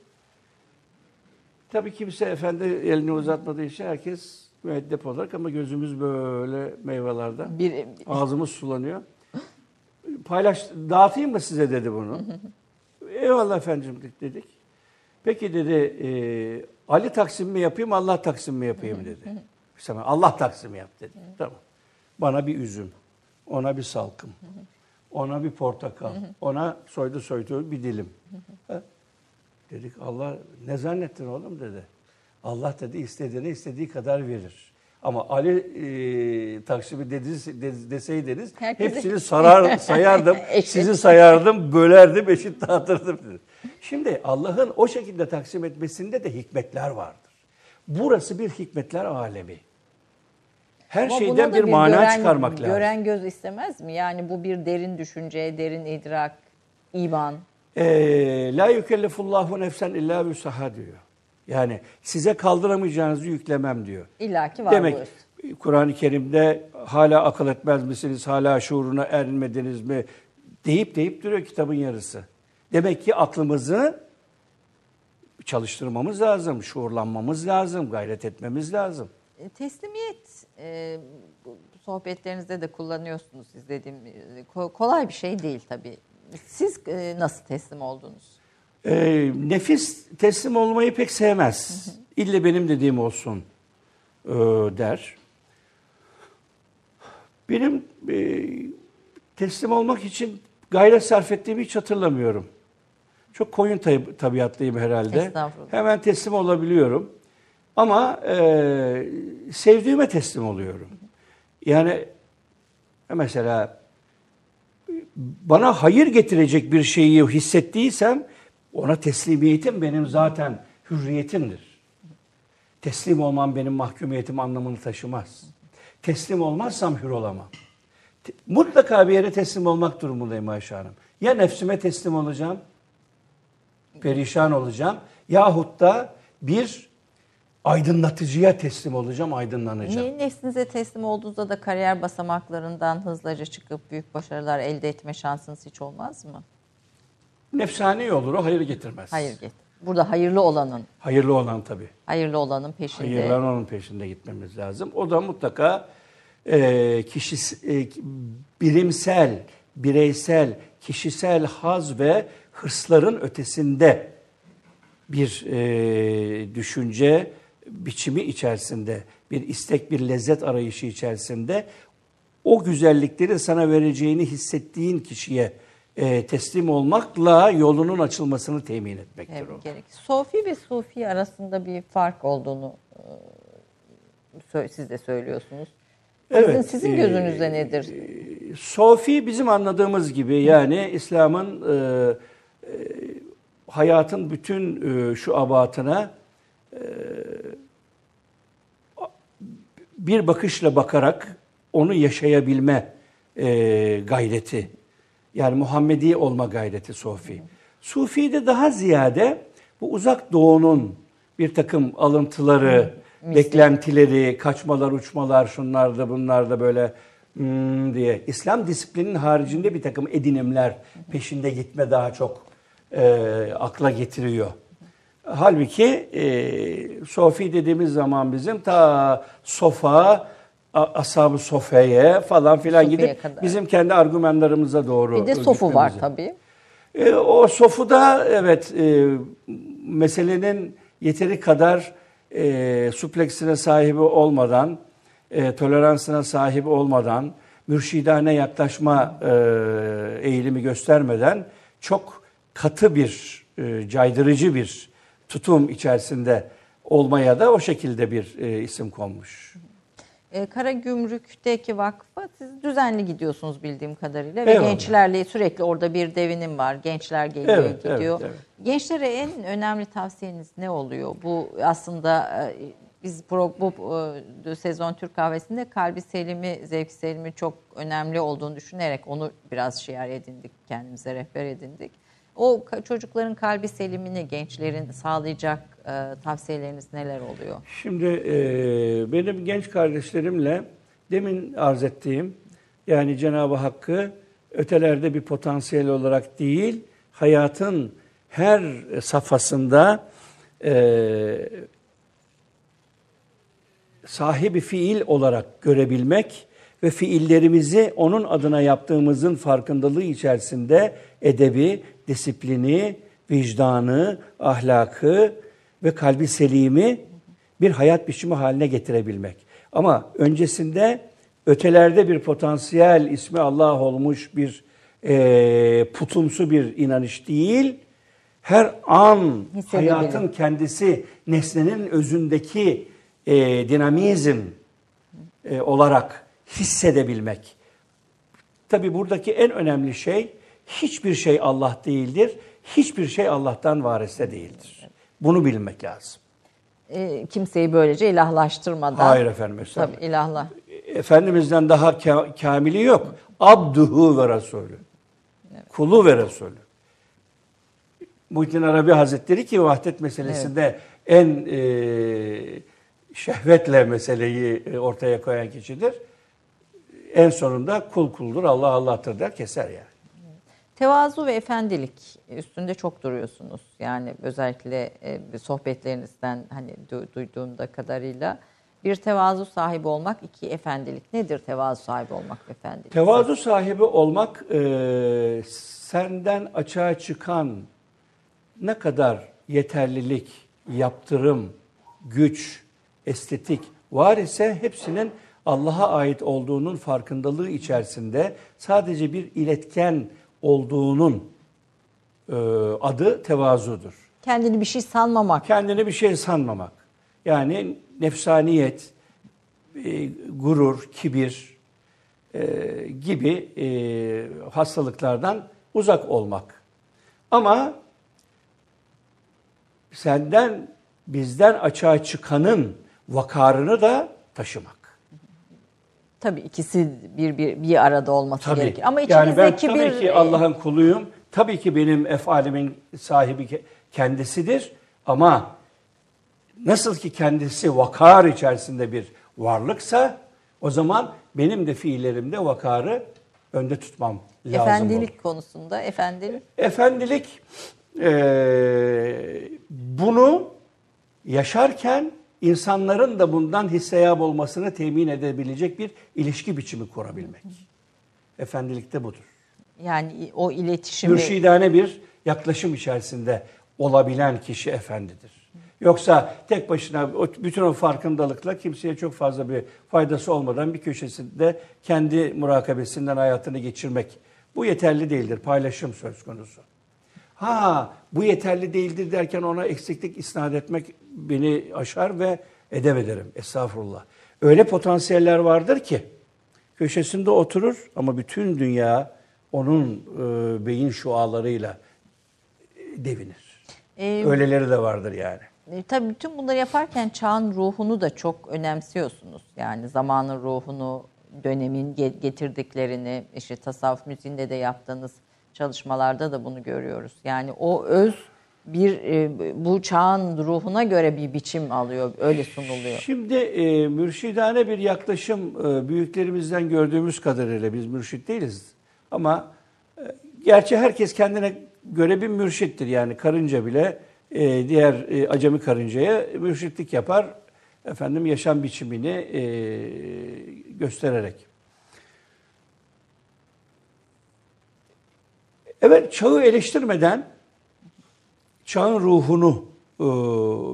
Tabii kimse efendi elini uzatmadığı için herkes müeddep olarak ama gözümüz böyle meyvelerde. Bir, Ağzımız sulanıyor. Paylaş, dağıtayım mı size dedi bunu. Eyvallah efendim dedik. Peki dedi e, Ali taksim mi yapayım Allah taksim mi yapayım dedi. Sana Allah taksimi yap dedi. Tamam. Bana bir üzüm, ona bir salkım, ona bir portakal, ona soydu soydu bir dilim. Ha? Dedik Allah ne zannettin oğlum dedi. Allah dedi istediğine istediği kadar verir. Ama Ali e, Taksim'i dedi, de- deseydiniz Herkese- hepsini sarar, sayardım, sizi sayardım, bölerdim, eşit dağıtırdım dedi. Şimdi Allah'ın o şekilde taksim etmesinde de hikmetler vardır. Burası bir hikmetler alemi. Her Ama şeyden da bir, mana gören- çıkarmak lazım. Gören göz istemez mi? Yani bu bir derin düşünce, derin idrak, iman. Ee, La yükellefullahu nefsen illa vüsaha diyor. Yani size kaldıramayacağınızı yüklemem diyor. İlla ki var Demek bu. Kur'an-ı Kerim'de hala akıl etmez misiniz, hala şuuruna ermediniz mi deyip deyip duruyor kitabın yarısı. Demek ki aklımızı çalıştırmamız lazım, şuurlanmamız lazım, gayret etmemiz lazım. E, Teslimiyet e, sohbetlerinizde de kullanıyorsunuz izlediğim. e, ko- Kolay bir şey değil tabii. Siz e, nasıl teslim oldunuz? Ee, nefis teslim olmayı pek sevmez. İlle benim dediğim olsun e, der. Benim e, teslim olmak için gayret sarf ettiğimi hiç hatırlamıyorum. Çok koyun tab- tabiatlıyım herhalde. Hemen teslim olabiliyorum. Ama e, sevdiğime teslim oluyorum. Yani mesela bana hayır getirecek bir şeyi hissettiysem ona teslimiyetim benim zaten hürriyetimdir. Teslim olmam benim mahkumiyetim anlamını taşımaz. Teslim olmazsam hür olamam. Mutlaka bir yere teslim olmak durumundayım Ayşe Hanım. Ya nefsime teslim olacağım, perişan olacağım. Yahut da bir aydınlatıcıya teslim olacağım, aydınlanacağım. Niye nefsinize teslim olduğunuzda da kariyer basamaklarından hızlıca çıkıp büyük başarılar elde etme şansınız hiç olmaz mı? Nefsani olur o, hayır getirmez. Hayır get. Burada hayırlı olanın, Hayırlı olan tabii. hayırlı olanın peşinde. Hayırların onun peşinde gitmemiz lazım. O da mutlaka e, kişis, e, birimsel, bireysel, kişisel haz ve hırsların ötesinde bir e, düşünce biçimi içerisinde, bir istek, bir lezzet arayışı içerisinde o güzellikleri sana vereceğini hissettiğin kişiye e, teslim olmakla yolunun açılmasını temin etmektir Evet, o. gerek. Sofi ve Sufi arasında bir fark olduğunu e, siz de söylüyorsunuz. Sizin, Evet, sizin e, gözünüzde nedir? Sofi bizim anladığımız gibi yani İslam'ın e, e, hayatın bütün e, şu abatına e, bir bakışla bakarak onu yaşayabilme e, gayreti. Yani Muhammedi olma gayreti Sofi. Sufi'de daha ziyade bu uzak doğunun bir takım alıntıları, beklentileri, kaçmalar, uçmalar, şunlar da bunlar da böyle hmm diye İslam disiplinin haricinde bir takım edinimler peşinde gitme daha çok e, akla getiriyor. Halbuki e, Sofi dediğimiz zaman bizim ta Sofa, Ashab-ı Sofe'ye falan filan Sofi'ye gidip kadar. bizim kendi argümanlarımıza doğru Bir de sofu var tabii. E, o sofuda evet e, meselenin yeteri kadar e, supleksine sahibi olmadan, e, toleransına sahip olmadan, mürşidane yaklaşma e, eğilimi göstermeden çok katı bir, e, caydırıcı bir tutum içerisinde olmaya da o şekilde bir e, isim konmuş. E, Karagümrük'teki vakfa siz düzenli gidiyorsunuz bildiğim kadarıyla. Ve Eyvallah. gençlerle sürekli orada bir devinim var. Gençler geliyor Evet, gidiyor. evet, Gençlere en önemli tavsiyeniz ne oluyor? Bu aslında e, biz bu e, sezon Türk kahvesinde kalbi selimi, zevki selimi çok önemli olduğunu düşünerek onu biraz şiar edindik, kendimize rehber edindik. O çocukların kalbi selimini gençlerin sağlayacak e, tavsiyeleriniz neler oluyor? Şimdi e, benim genç kardeşlerimle demin arz ettiğim yani Cenab-ı Hakk'ı ötelerde bir potansiyel olarak değil, hayatın her safhasında e, sahibi fiil olarak görebilmek ve fiillerimizi onun adına yaptığımızın farkındalığı içerisinde edebi, disiplini, vicdanı, ahlakı ve kalbi selimi bir hayat biçimi haline getirebilmek. Ama öncesinde ötelerde bir potansiyel ismi Allah olmuş bir e, putumsu bir inanış değil, her an hayatın kendisi nesnenin özündeki e, dinamizm e, olarak hissedebilmek. Tabi buradaki en önemli şey hiçbir şey Allah değildir. Hiçbir şey Allah'tan variste değildir. Bunu bilmek lazım. E, kimseyi böylece ilahlaştırmadan. Hayır efendim. estağfurullah. Tabii ilahla. Efendimizden daha ka- kamili yok. Abduhu ve Resulü. Kulu ve Resulü. Muhittin Arabi Hazretleri ki vahdet meselesinde en e, şehvetle meseleyi e, ortaya koyan kişidir. En sonunda kul kuldur, Allah Allah'tır der keser yani. Tevazu ve efendilik üstünde çok duruyorsunuz. Yani özellikle e, sohbetlerinizden hani du- duyduğumda kadarıyla bir tevazu sahibi olmak, iki efendilik. Nedir tevazu sahibi olmak efendilik? Tevazu sahibi olmak e, senden açığa çıkan ne kadar yeterlilik, yaptırım, güç, estetik var ise hepsinin Allah'a ait olduğunun farkındalığı içerisinde sadece bir iletken olduğunun e, adı tevazudur. Kendini bir şey sanmamak. Kendini bir şey sanmamak. Yani nefsaniyet, e, gurur, kibir e, gibi e, hastalıklardan uzak olmak. Ama senden, bizden açığa çıkanın vakarını da taşımak. Tabii ikisi bir bir bir arada olması Tabii. gerekir. Ama yani ben içinizdeki tabii bir ki Allah'ın kuluyum. Tabii ki benim efalimin sahibi ke- kendisidir. Ama nasıl ki kendisi vakar içerisinde bir varlıksa o zaman benim de fiillerimde vakarı önde tutmam lazım. efendilik olur. konusunda efendilik Efendilik eee, bunu yaşarken insanların da bundan hisseyab olmasını temin edebilecek bir ilişki biçimi kurabilmek. Efendilik de budur. yani o iletişimi Mürşidane bir yaklaşım içerisinde olabilen kişi efendidir. Yoksa tek başına bütün o farkındalıkla kimseye çok fazla bir faydası olmadan bir köşesinde kendi murakabesinden hayatını geçirmek bu yeterli değildir. Paylaşım söz konusu. Ha bu yeterli değildir derken ona eksiklik isnat etmek beni aşar ve edemederim. Estağfurullah. Öyle potansiyeller vardır ki köşesinde oturur ama bütün dünya onun e, beyin şualarıyla e, devinir. Ee, Öyleleri de vardır yani. E, Tabii bütün bunları yaparken çağın ruhunu da çok önemsiyorsunuz. Yani zamanın ruhunu, dönemin ge- getirdiklerini, işte tasavvuf müziğinde de yaptığınız çalışmalarda da bunu görüyoruz. Yani o öz bir e, bu çağın ruhuna göre bir biçim alıyor, öyle sunuluyor. Şimdi e, mürşidane bir yaklaşım e, büyüklerimizden gördüğümüz kadarıyla biz mürşit değiliz. Ama e, gerçi herkes kendine göre bir mürşittir. Yani karınca bile diğer acemi karıncaya mürşitlik yapar. Efendim yaşam biçimini göstererek. Evet çağı eleştirmeden çağın ruhunu e,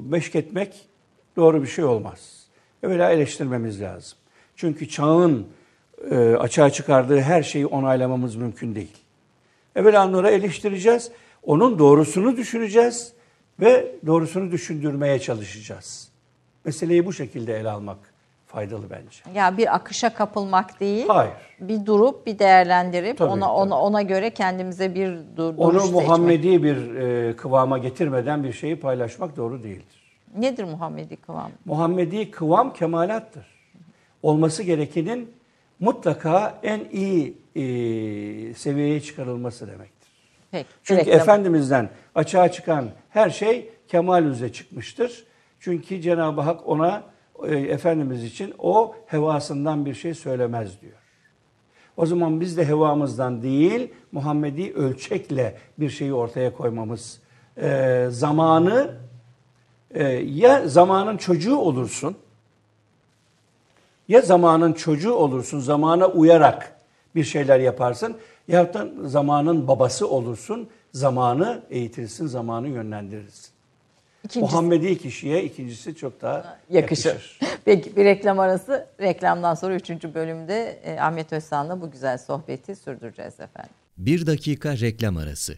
meşketmek doğru bir şey olmaz. Evvela eleştirmemiz lazım. Çünkü çağın e, açığa çıkardığı her şeyi onaylamamız mümkün değil. Evvela onları eleştireceğiz, onun doğrusunu düşüneceğiz ve doğrusunu düşündürmeye çalışacağız. Meseleyi bu şekilde ele almak faydalı bence. Ya bir akışa kapılmak değil. Hayır. Bir durup bir değerlendirip Tabii, ona tabii. ona ona göre kendimize bir dur, Onu seçmek. Muhammedi bir e, kıvama getirmeden bir şeyi paylaşmak doğru değildir. Nedir Muhammedi kıvam? Muhammedi kıvam kemalattır. Olması gerekenin mutlaka en iyi e, seviyeye çıkarılması demektir. Peki. Çünkü reklam. Efendimiz'den açığa çıkan her şey kemal üzere çıkmıştır. Çünkü Cenab-ı Hak ona e, Efendimiz için o hevasından bir şey söylemez diyor. O zaman biz de hevamızdan değil Muhammedi ölçekle bir şeyi ortaya koymamız e, zamanı e, ya zamanın çocuğu olursun ya zamanın çocuğu olursun zamana uyarak bir şeyler yaparsın ya da zamanın babası olursun zamanı eğitirsin zamanı yönlendirirsin. İkincisi Muhammedi kişiye ikincisi çok daha yakışır. yakışır. Peki bir reklam arası. Reklamdan sonra üçüncü bölümde e, Ahmet Özsan'la bu güzel sohbeti sürdüreceğiz efendim. Bir dakika reklam arası.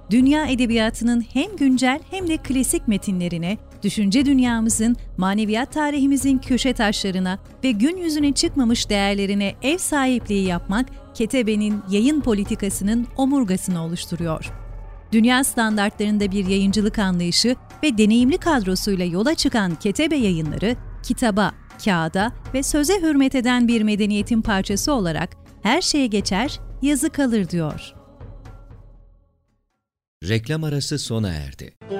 dünya edebiyatının hem güncel hem de klasik metinlerine, düşünce dünyamızın, maneviyat tarihimizin köşe taşlarına ve gün yüzüne çıkmamış değerlerine ev sahipliği yapmak, Ketebe'nin yayın politikasının omurgasını oluşturuyor. Dünya standartlarında bir yayıncılık anlayışı ve deneyimli kadrosuyla yola çıkan Ketebe yayınları, kitaba, kağıda ve söze hürmet eden bir medeniyetin parçası olarak her şeye geçer, yazı kalır diyor. Reklam arası sona erdi.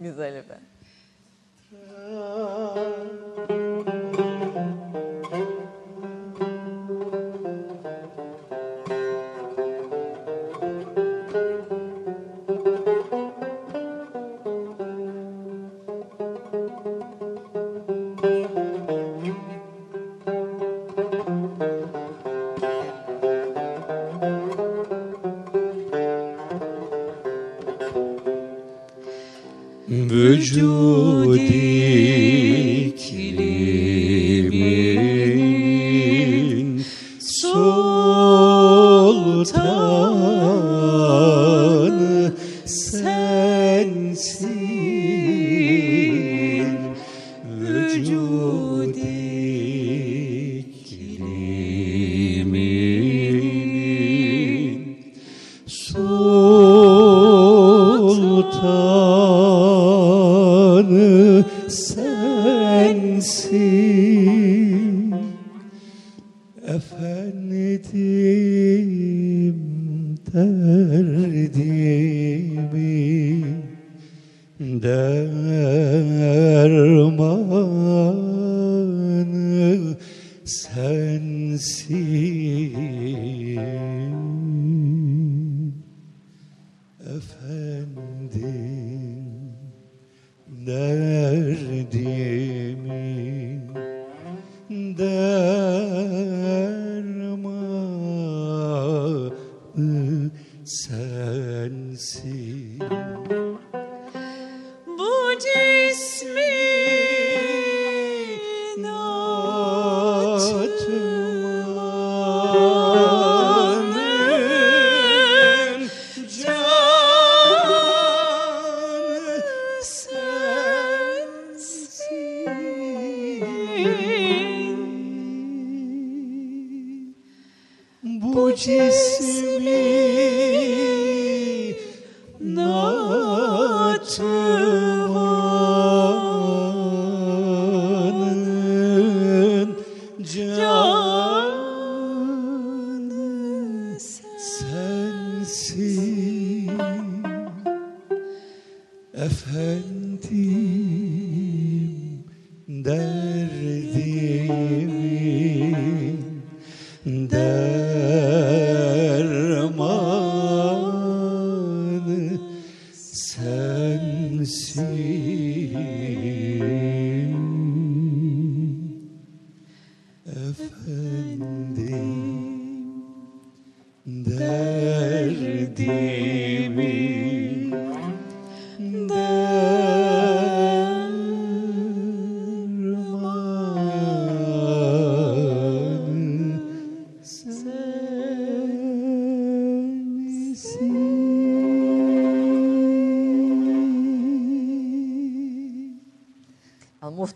Güzel efendim. Efendim derdimin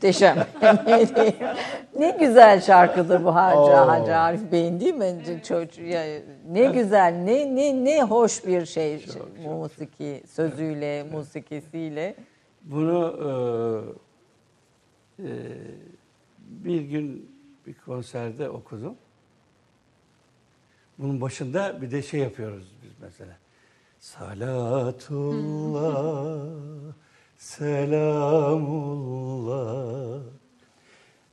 Muhteşem. Ne güzel şarkıdır bu Hacı, Oo. Hacı Arif Bey'in değil mi? Çocuk, ya, ne güzel, ne ne ne hoş bir şey musiki sözüyle, musikisiyle. Bunu e, e, bir gün bir konserde okudum. Bunun başında bir de şey yapıyoruz biz mesela. Salatullah, selamullah,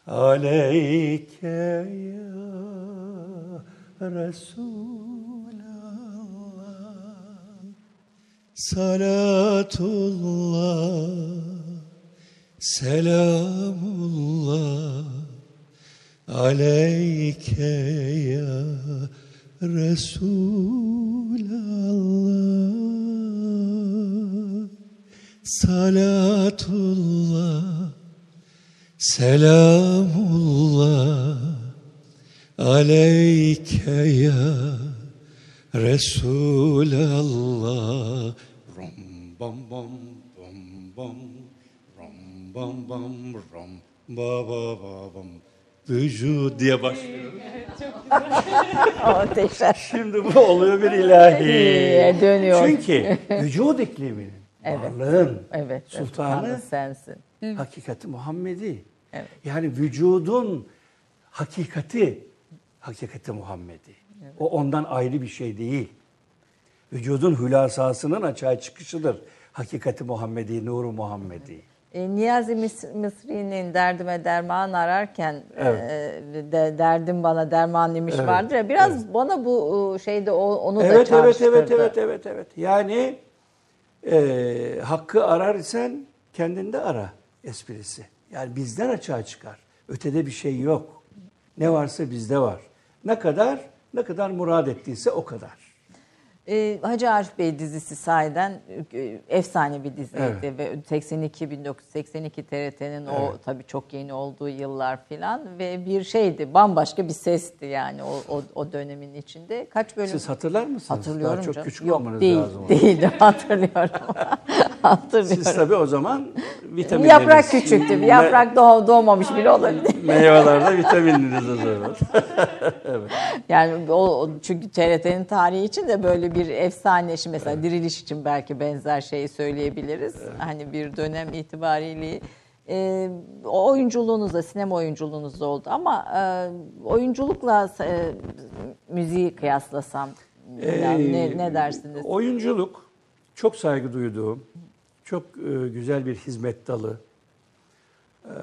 aleyke ya Resulallah. Salatullah, selamullah, aleyke ya Resulallah. Salatullah, selamullah, aleyke ya Resulallah. Rom bam bam bam bam rom bam bam rom ba ba ba bam vücud diye başlıyor. Muhteşem. Şimdi bu oluyor bir ilahi. Dönüyor. Çünkü vücud ikliminin, Evet. varlığın Evet. sultanı sensin. hakikati Muhammedi. Evet. Yani vücudun hakikati, hakikati Muhammedi. O ondan ayrı bir şey değil. Vücudun hülasasının açığa çıkışıdır. Hakikati Muhammedi, nuru Muhammedi. E, Niyazi Mısri'nin derdime derman ararken Evet. e, de, derdim bana derman demiş Evet, vardır ya biraz bana bu e, şeyde onu da Evet, evet, çağrıştırdı. evet, evet, evet, evet. Yani e, hakkı arar isen kendinde ara esprisi. Yani bizden açığa çıkar. Ötede bir şey yok. Ne varsa bizde var. Ne kadar, ne kadar murad ettiyse o kadar. E, Hacı Arif Bey dizisi sahiden e, efsane bir diziydi Evet. ve 82 1982 TRT'nin o Evet. tabii çok yeni olduğu yıllar filan ve bir şeydi bambaşka bir sesti yani o o, o dönemin içinde. Kaç bölüm? Siz hatırlar mısınız? Hatırlıyorum Daha çok canım. küçük Yok, olmanız değil, lazım. Değil, hatırlıyorum. hatırlıyorum. Siz tabii o zaman vitaminleriniz... Yaprak küçüktü. Bir yaprak doğ, doğmamış bile olabilir. Meyvelerde vitamininiz o zaman. Yani o, o- çünkü TRT'nin tarihi için de böyle bir efsane şimdi mesela diriliş için belki benzer şeyi söyleyebiliriz. Hani bir dönem itibariyle e, o oyunculuğunuz da sinema oyunculuğunuz da oldu ama e, oyunculukla e, müziği kıyaslasam yani ne, ne dersiniz? Ee, Oyunculuk çok saygı duyduğum, çok e, güzel bir hizmet dalı. E,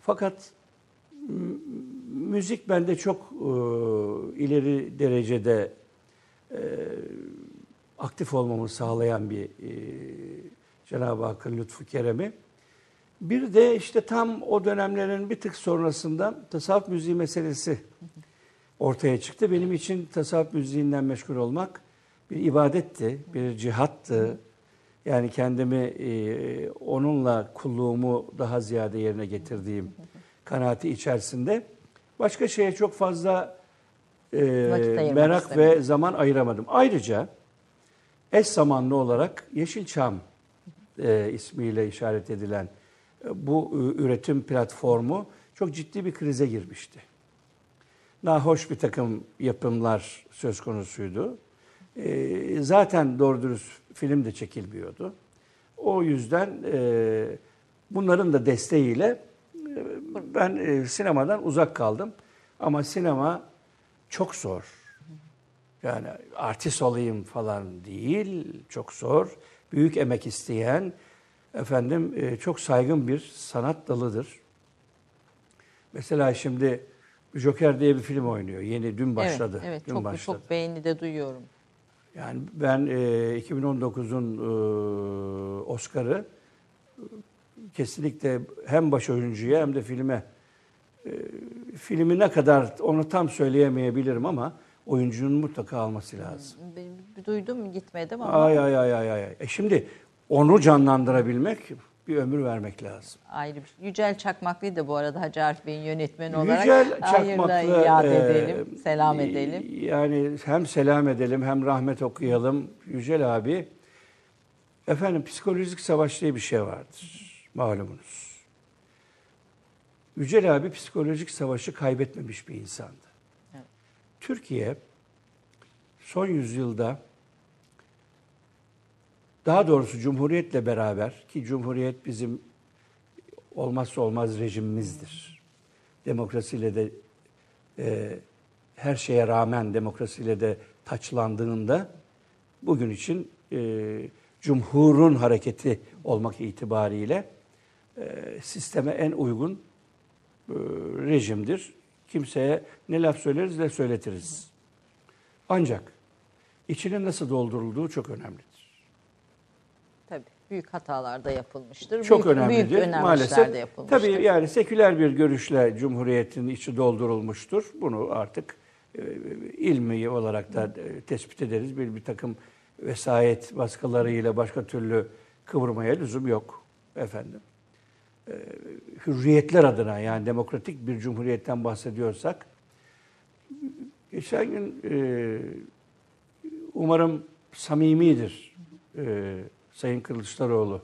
fakat müzik bende çok e, ileri derecede e, aktif olmamı sağlayan bir e, Cenab-ı Hakk'ın lütfu keremi. Bir de işte tam o dönemlerin bir tık sonrasında tasavvuf müziği meselesi ortaya çıktı. Benim için tasavvuf müziğinden meşgul olmak bir ibadetti, bir cihattı. Yani kendimi e, onunla kulluğumu daha ziyade yerine getirdiğim kanaati içerisinde başka şeye çok fazla e, merak ve zaman ayıramadım. Ayrıca eş zamanlı olarak Yeşilçam e, ismiyle işaret edilen e, bu e, üretim platformu çok ciddi bir krize girmişti. Nahoş bir takım yapımlar söz konusuydu. E, zaten doğru dürüst film de çekilmiyordu. O yüzden e, bunların da desteğiyle e, ben e, sinemadan uzak kaldım. Ama sinema çok zor. Yani artist olayım falan değil, çok zor. Büyük emek isteyen, efendim e, çok saygın bir sanat dalıdır. Mesela şimdi Joker diye bir film oynuyor. Yeni dün başladı. Evet, evet dün çok, başladı. çok beğeni de duyuyorum. Yani ben e, 2019'un e, Oscar'ı kesinlikle hem baş oyuncuya hem de filme e, filmi ne kadar onu tam söyleyemeyebilirim ama oyuncunun mutlaka alması lazım. Bir- Duydum gitmedim ama Ay ay ay ay ay. E şimdi onu canlandırabilmek bir ömür vermek lazım. ayrı bir şey. Yücel Çakmaklı'yı da bu arada Hacı Arif Bey'in yönetmeni olarak Yücel Çakmaklı iade e, edelim, selam edelim. Yani hem selam edelim hem rahmet okuyalım. Yücel abi efendim psikolojik savaş diye bir şey vardır malumunuz. Yücel abi psikolojik savaşı kaybetmemiş bir insandı. Türkiye son yüzyılda daha doğrusu Cumhuriyet'le beraber ki Cumhuriyet bizim olmazsa olmaz rejimimizdir. Demokrasiyle de e, her şeye rağmen demokrasiyle de taçlandığında bugün için e, Cumhur'un hareketi olmak itibariyle e, sisteme en uygun e, rejimdir. Kimseye ne laf söyleriz ne söyletiriz. Ancak içinin nasıl doldurulduğu çok önemlidir. Tabii büyük hatalar da yapılmıştır. Çok büyük, önemlidir. Büyük önemli Maalesef yapılmıştır. tabii yani seküler bir görüşle Cumhuriyet'in içi doldurulmuştur. Bunu artık e, ilmi olarak da e, tespit ederiz. Bir, bir takım vesayet baskılarıyla başka türlü kıvırmaya lüzum yok efendim. E, hürriyetler adına yani demokratik bir cumhuriyetten bahsediyorsak geçen gün e, umarım samimidir e, Sayın Kılıçdaroğlu.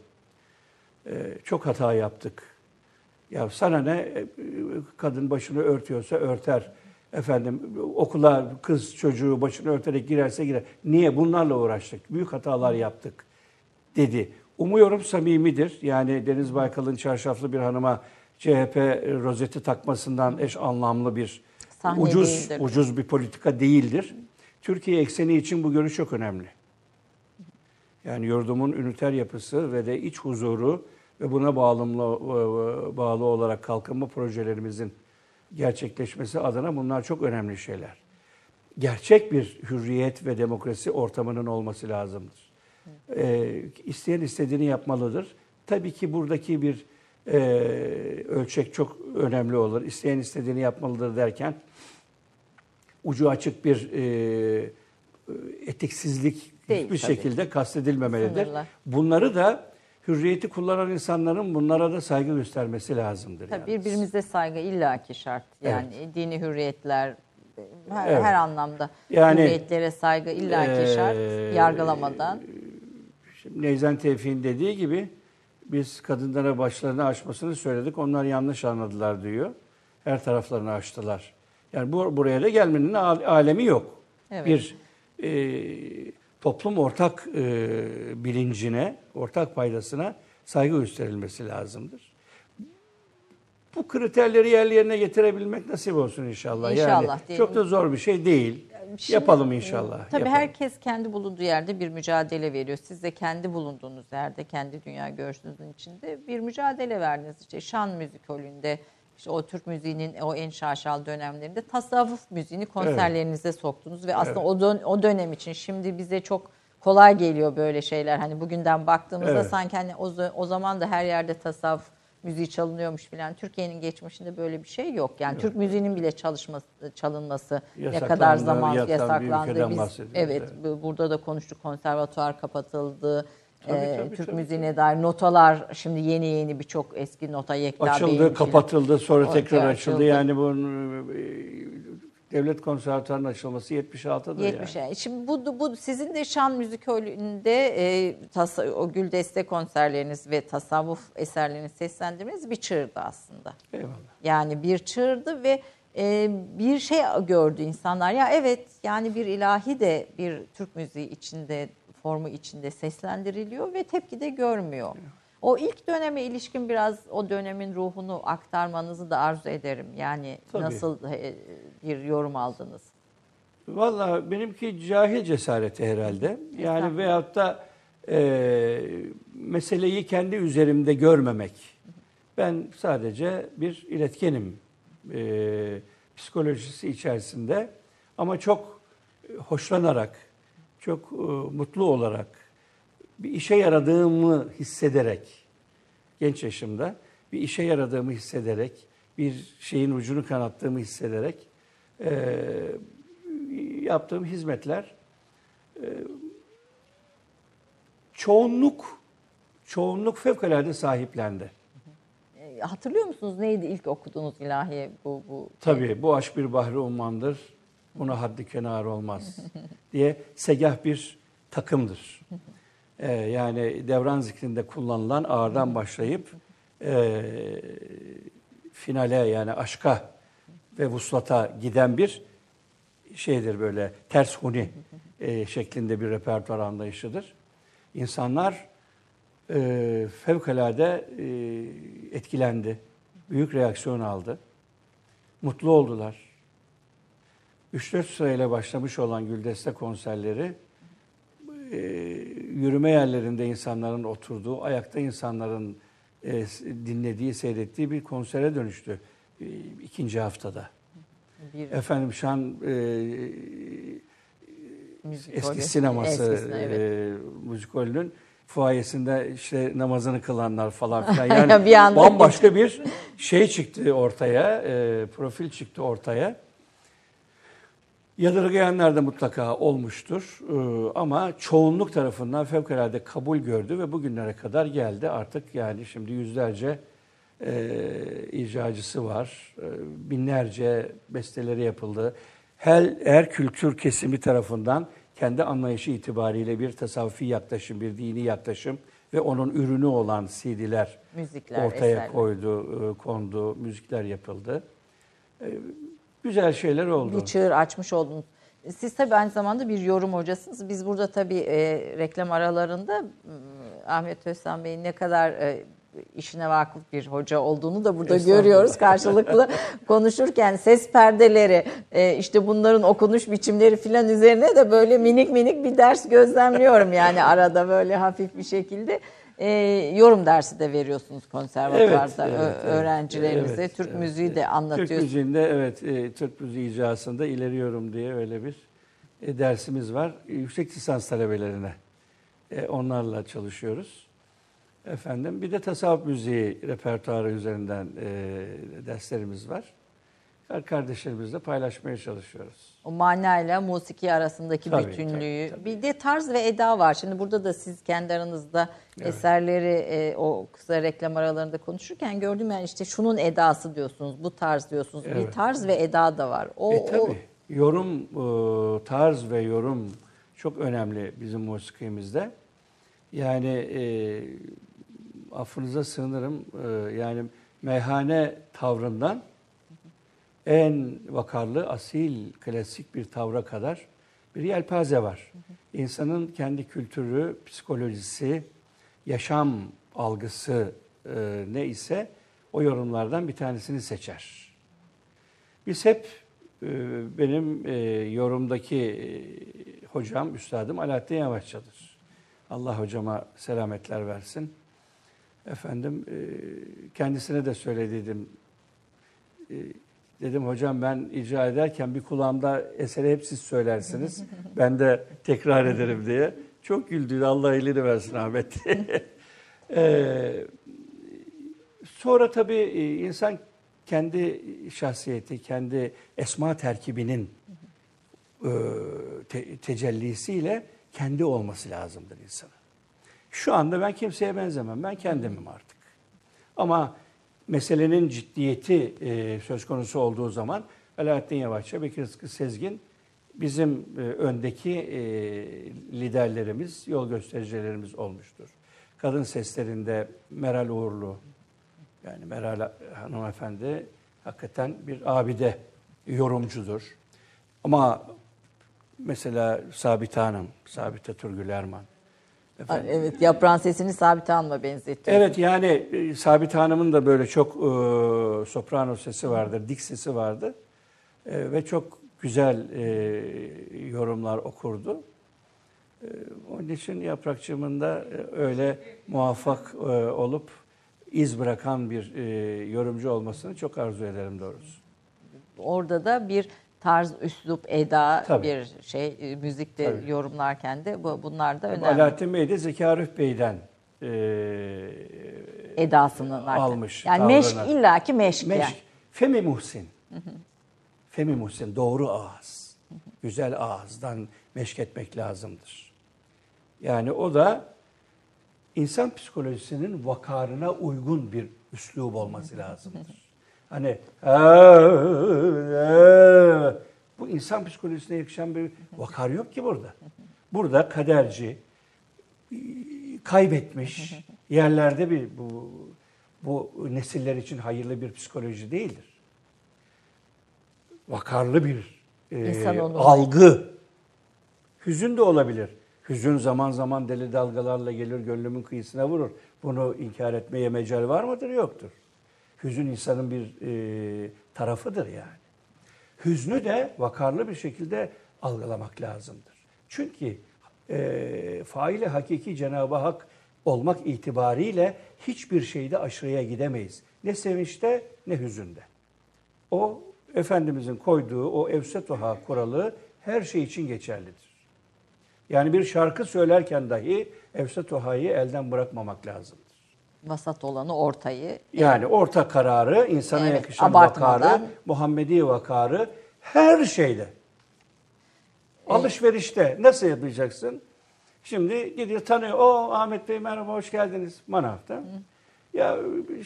E, çok hata yaptık. Ya sana ne kadın başını örtüyorsa örter. Efendim okula kız çocuğu başını örterek girerse girer. Niye? Bunlarla uğraştık. Büyük hatalar yaptık dedi. Umuyorum samimidir. Yani Deniz Baykal'ın çarşaflı bir hanıma CHP rozeti takmasından eş anlamlı bir Sahne ucuz değildir. ucuz bir politika değildir. Türkiye ekseni için bu görüş çok önemli. Yani yurdumun üniter yapısı ve de iç huzuru ve buna bağımlı, bağlı olarak kalkınma projelerimizin gerçekleşmesi adına bunlar çok önemli şeyler. Gerçek bir hürriyet ve demokrasi ortamının olması lazımdır. Ee, isteyen istediğini yapmalıdır. Tabii ki buradaki bir e, ölçek çok önemli olur. İsteyen istediğini yapmalıdır derken ucu açık bir e, etiksizlik Değil, hiçbir tabii. şekilde kastedilmemelidir. Sınırlar. Bunları da hürriyeti kullanan insanların bunlara da saygı göstermesi lazımdır. Tabii yalnız. birbirimize saygı illaki şart. Yani dini hürriyetler her, Evet. her anlamda Yani, hürriyetlere saygı illaki eee, şart. Yargılamadan. Şimdi Neyzen Tevfik'in dediği gibi biz kadınlara başlarını açmasını söyledik. Onlar yanlış anladılar diyor. Her taraflarını açtılar. Yani bu buraya da gelmenin al- alemi yok. Evet. Bir e, toplum ortak e, bilincine, ortak paydasına saygı gösterilmesi lazımdır. Bu kriterleri yerli yerine getirebilmek nasip olsun inşallah. İnşallah yani çok da zor bir şey değil. Şimdi, Yapalım inşallah. Tabii yapalım. herkes kendi bulunduğu yerde bir mücadele veriyor. Siz de kendi bulunduğunuz yerde, kendi dünya görüşünüzün içinde bir mücadele verdiniz. İşte şan müzikolünde, işte o Türk müziğinin o en şaşalı dönemlerinde tasavvuf müziğini konserlerinize soktunuz ve aslında o, dön- o dönem için şimdi bize çok kolay geliyor böyle şeyler. Hani bugünden baktığımızda Evet. sanki hani o, o zaman da her yerde tasavvuf müziği çalınıyormuş filan. Türkiye'nin geçmişinde böyle bir şey yok. Yani Türk müziğinin bile çalışması çalınması ne kadar zaman yasaklandı, Biz, evet, bu- burada da konuştuk. Konservatuvar kapatıldı. Tabii, Ee, tabii, Türk tabii, müziğine dair notalar şimdi yeni yeni birçok eski nota Yekta Açıldı, kapatıldı, sonra tekrar açıldı. açıldı. Yani bunun e, devlet konservatuarının açılması 76'dır 70 yani. Şimdi bu, bu sizin de şan müzikolünde e, tasa- o gül deste konserleriniz ve tasavvuf eserlerini seslendirmeniz bir çığırdı aslında. Eyvallah. Yani bir çığırdı ve e, bir şey gördü insanlar. Ya evet yani bir ilahi de bir Türk müziği içinde, formu içinde seslendiriliyor ve tepki de görmüyor. O ilk döneme ilişkin biraz o dönemin ruhunu aktarmanızı da arzu ederim. Yani Tabii. nasıl e, bir yorum aldınız? Valla benimki cahil cesareti herhalde. Yani veyahut da e, meseleyi kendi üzerimde görmemek. Ben sadece bir iletkenim e, psikolojisi içerisinde ama çok hoşlanarak, çok e, mutlu olarak, bir işe yaradığımı hissederek, genç yaşımda bir işe yaradığımı hissederek, bir şeyin ucunu kanattığımı hissederek e, yaptığım hizmetler e, çoğunluk çoğunluk fevkalade sahiplendi. E, Hatırlıyor musunuz neydi ilk okuduğunuz ilahiye bu bu? Tabii bu aşk bir bahri ummandır. Buna haddi kenar olmaz diye segah bir takımdır. Ee, yani devran zikrinde kullanılan ağırdan başlayıp e, finale yani aşka ve vuslata giden bir şeydir böyle ters huni e, şeklinde bir repertuar anlayışıdır. İnsanlar e, fevkalade e, etkilendi. Büyük reaksiyon aldı. Mutlu oldular. 3-4 sırayla başlamış olan Güldeste konserleri e, yürüme yerlerinde insanların oturduğu, ayakta insanların e, dinlediği, seyrettiği bir konsere dönüştü e, ikinci haftada. Bir Efendim şan e, müzik eski sineması Eskisine, evet. e, müzikolünün fuayesinde işte namazını kılanlar falan filan. Yani Bir bambaşka bir şey çıktı ortaya, e, profil çıktı ortaya. Yadırgayanlar da mutlaka olmuştur E, ama çoğunluk tarafından fevkalade kabul gördü ve bugünlere kadar geldi. Artık yani şimdi yüzlerce e, icracısı var, e, binlerce besteleri yapıldı. Her, her kültür kesimi tarafından kendi anlayışı itibariyle bir tasavvufi yaklaşım, bir dini yaklaşım ve onun ürünü olan CD'ler Müzikler, ortaya eserler. koydu, e, kondu, müzikler yapıldı. E, Güzel şeyler oldu. bir çığır açmış oldunuz. Siz tabii aynı zamanda bir yorum hocasınız. Biz burada tabii e, reklam aralarında Ahmet Özsan Bey'in ne kadar e, işine vakıf bir hoca olduğunu da burada görüyoruz karşılıklı konuşurken ses perdeleri e, işte bunların okunuş biçimleri filan üzerine de böyle minik minik bir ders gözlemliyorum yani arada böyle hafif bir şekilde. E, yorum dersi de veriyorsunuz konservatuvarda Evet, evet, öğrencilerinize. Evet, Türk evet, müziği de anlatıyorsunuz. Türk müziğinde evet e, Türk müziği icrasında ileriyorum diye öyle bir e, dersimiz var. Yüksek lisans talebelerine e, onlarla çalışıyoruz. Efendim bir de tasavvuf müziği repertuarı üzerinden e, derslerimiz var. Kar- Kardeşlerimizle paylaşmaya çalışıyoruz. O manayla musiki arasındaki Tabii, bütünlüğü. tabii, tabii. Bir de tarz ve eda var. Şimdi burada da siz kendi aranızda eserleri e, o kısa reklam aralarında konuşurken gördüm yani işte şunun edası diyorsunuz, bu tarz diyorsunuz. Bir Evet. tarz ve eda da var. O, e o tabii. Yorum, e, tarz ve yorum çok önemli bizim musikimizde. Yani e, affınıza sığınırım. E, yani meyhane tavrından en vakarlı, asil, klasik bir tavra kadar bir yelpaze var. İnsanın kendi kültürü, psikolojisi, yaşam algısı e, ne ise o yorumlardan bir tanesini seçer. Biz hep e, benim e, yorumdaki e, hocam, üstadım Alaaddin Yavaşça'dır. Allah hocama selametler versin. Efendim e, kendisine de söylediydim. E, dedim hocam ben icra ederken bir kulağımda eseri hep siz söylersiniz. ben de tekrar ederim diye. Çok güldü. Allah iyiliğini versin Ahmet. e, Sonra tabii e, insan kendi şahsiyeti, kendi esma terkibinin e, te- tecellisiyle kendi olması lazımdır insanın. Şu anda ben kimseye benzemem. Ben kendimim artık. Ama meselenin ciddiyeti e, söz konusu olduğu zaman Alaaddin Yavaşça, Bekir Rızkı Sezgin bizim e, öndeki e, liderlerimiz, yol göstericilerimiz olmuştur. Kadın seslerinde Meral Uğurlu, yani Meral hanımefendi hakikaten bir abide, yorumcudur. Ama mesela Sabite Hanım, Sabite Turgül Erman. Ha, evet yaprağın sesini Sabit Hanım'a benzetiyor. Evet yani e, Sabit Hanım'ın da böyle çok e, soprano sesi vardır, dik sesi vardır. E, ve çok güzel e, yorumlar okurdu. E, onun için Yaprakçığımın da e, öyle muvaffak e, olup iz bırakan bir e, yorumcu olmasını çok arzu ederim doğrusu. Orada da bir tarz, üslup, eda Tabii. bir şey e, müzikte Tabii. yorumlarken de bu, bunlar da önemli. Alaaddin Bey de Zeki Arif Bey'den e, Edasını zaten. Almış, Yani tavrını. meşk illaki meşk, Meşk, yani. Femi Muhsin. Femi Muhsin, doğru ağız. Güzel ağızdan meşk etmek lazımdır. Yani o da insan psikolojisinin vakarına uygun bir üslub olması lazımdır. Hani bu insan psikolojisine yakışan bir vakar yok ki burada. Burada kaderci, kaybetmiş yerlerde bir bu bu nesiller için hayırlı bir psikoloji değildir. Vakarlı bir e, algı. Hüzün de olabilir. Hüzün zaman zaman deli dalgalarla gelir gönlümün kıyısına vurur. Bunu inkar etmeye mecal var mıdır? Yoktur. Hüzün insanın bir e, tarafıdır yani. Hüznü de vakarlı bir şekilde algılamak lazımdır. Çünkü e, faili hakiki Cenab-ı Hak olmak itibariyle hiçbir şeyde aşırıya gidemeyiz. Ne sevinçte ne hüzünde. O Efendimizin koyduğu o evsetuha kuralı her şey için geçerlidir. Yani bir şarkı söylerken dahi evsetuhayı elden bırakmamak lazımdır. Vasat olanı ortayı. Yani orta kararı, insana Evet, yakışan vakarı, Muhammedi vakarı her şeyde. Alışverişte nasıl yapacaksın? Şimdi gidiyor tanıyor. O Ahmet Bey merhaba hoş geldiniz manavda. Ya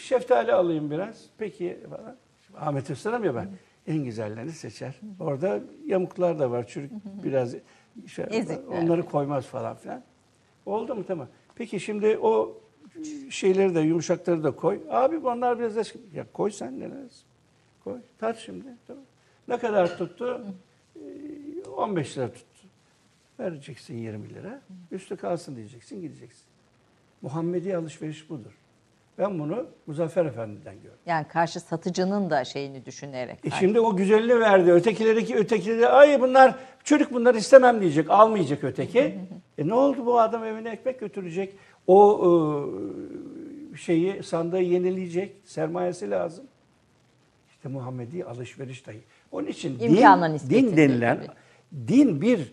şeftali alayım biraz. Peki falan. Şimdi Ahmet ısıram ya ben. En güzellerini seçer. Orada yamuklar da var. Çürük biraz şey, Ezikler. onları koymaz falan filan. Oldu mu tamam. Peki şimdi o şeyleri de yumuşakları da koy. Abi onlar biraz da ya koy sen ne lazım? Koy. Tart şimdi. Tamam. Ne kadar tuttu? Ee, 15 lira tuttu. Vereceksin 20 lira. Üstü kalsın diyeceksin gideceksin. Muhammedi alışveriş budur. Ben bunu Muzaffer Efendi'den gördüm. Yani karşı satıcının da şeyini düşünerek. E şimdi o güzelini verdi. Ötekileri ki ötekileri ay bunlar çocuk bunlar istemem diyecek. Almayacak öteki. e ne oldu bu adam evine ekmek götürecek. O e, şeyi sandığı yenileyecek. Sermayesi lazım. İşte Muhammedi alışveriş dahi. Onun için İmkanla din, din denilen tabii. din bir,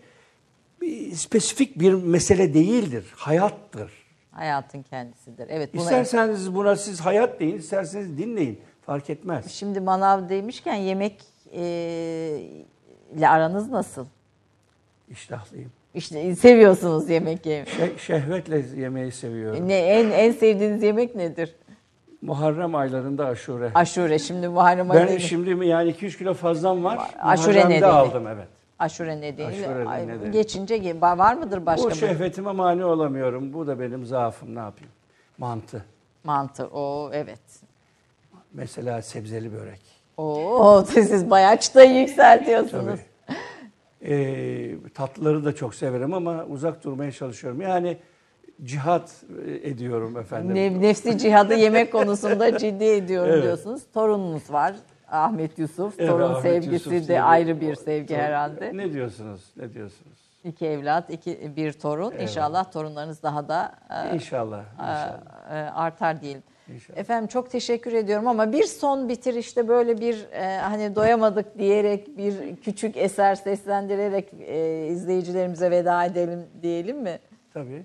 bir spesifik bir mesele değildir. Hayattır. Hayatın kendisidir. Evet buna İsterseniz buna siz hayat deyin, isterseniz dinleyin. Fark etmez. Şimdi manav demişken yemek e, ile aranız nasıl? İştahlıyım. İşte seviyorsunuz yemek yemeyi. Şe- şehvetle yemeği seviyorum. Ne, en, en sevdiğiniz yemek nedir? Muharrem aylarında aşure. Aşure. Şimdi Muharrem ben ayı şimdi yani 2-3 kilo fazlam var. Aşure Muharrem'de nedeni. aldım evet. aşure nedeniyle. Aşure Ay, nedeni. Geçince ge- var mıdır başka Bu bir şehvetime mani olamıyorum. Bu da benim zaafım ne yapayım. Mantı. mantı? O evet. Mesela sebzeli börek. Oo siz bayağı çıtayı yükseltiyorsunuz. Tabii. Ee, tatlıları da çok severim ama uzak durmaya çalışıyorum. Yani cihat e, ediyorum efendim. Ne- nefsi cihadı yemek konusunda ciddi ediyorum Evet. diyorsunuz. Torununuz var. Ahmet Yusuf. Evet, Torun Ahmet sevgisi Yusuf de sevgi- ayrı bir sevgi Tabii. herhalde. Ne diyorsunuz? Ne diyorsunuz? İki evlat, iki bir torun. Evet. İnşallah torunlarınız daha da e, İnşallah. inşallah. e, artar diyelim. İnşallah. Efendim çok teşekkür ediyorum ama bir son bitirişte böyle bir e, hani doyamadık diyerek bir küçük eser seslendirerek e, izleyicilerimize veda edelim diyelim mi? Tabii.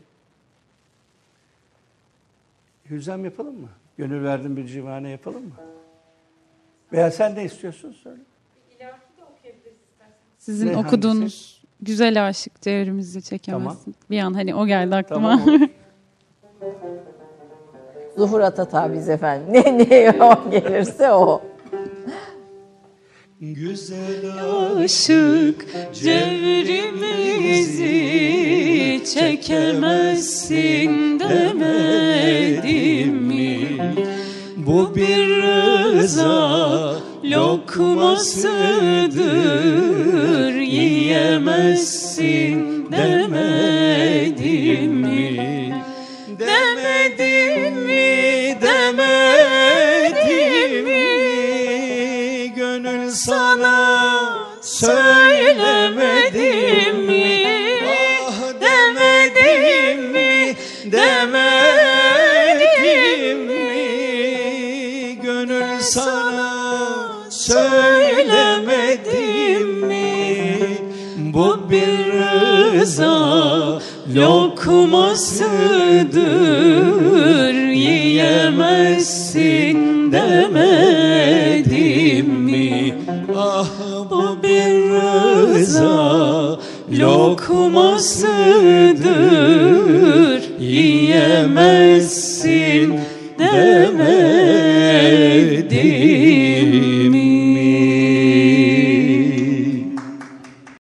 Hüzem yapalım mı? Gönül verdim bir civane yapalım mı? Veya sen ne istiyorsun söyle. Sizin Ne, okuduğunuz Güzel Aşık Cevherimizi çekemezsin. Bir an hani o geldi aklıma. Tamam. Zuhur Atatabiz efendim. Ne ne o gelirse o. Güzel Aşık cevherimizi çekemezsin demedim mi? Bu bir rıza lokmasıdır yiyemezsin demedim mi? Demedim söylemedim mi? Ah demedim mi? Demedim mi? Gönül sana söylemedim mi? Bu bir rıza lokmasıdır Yiyemezsin demedim mi? Ah bu rıza lokmasıdır. Yiyemezsin demedi.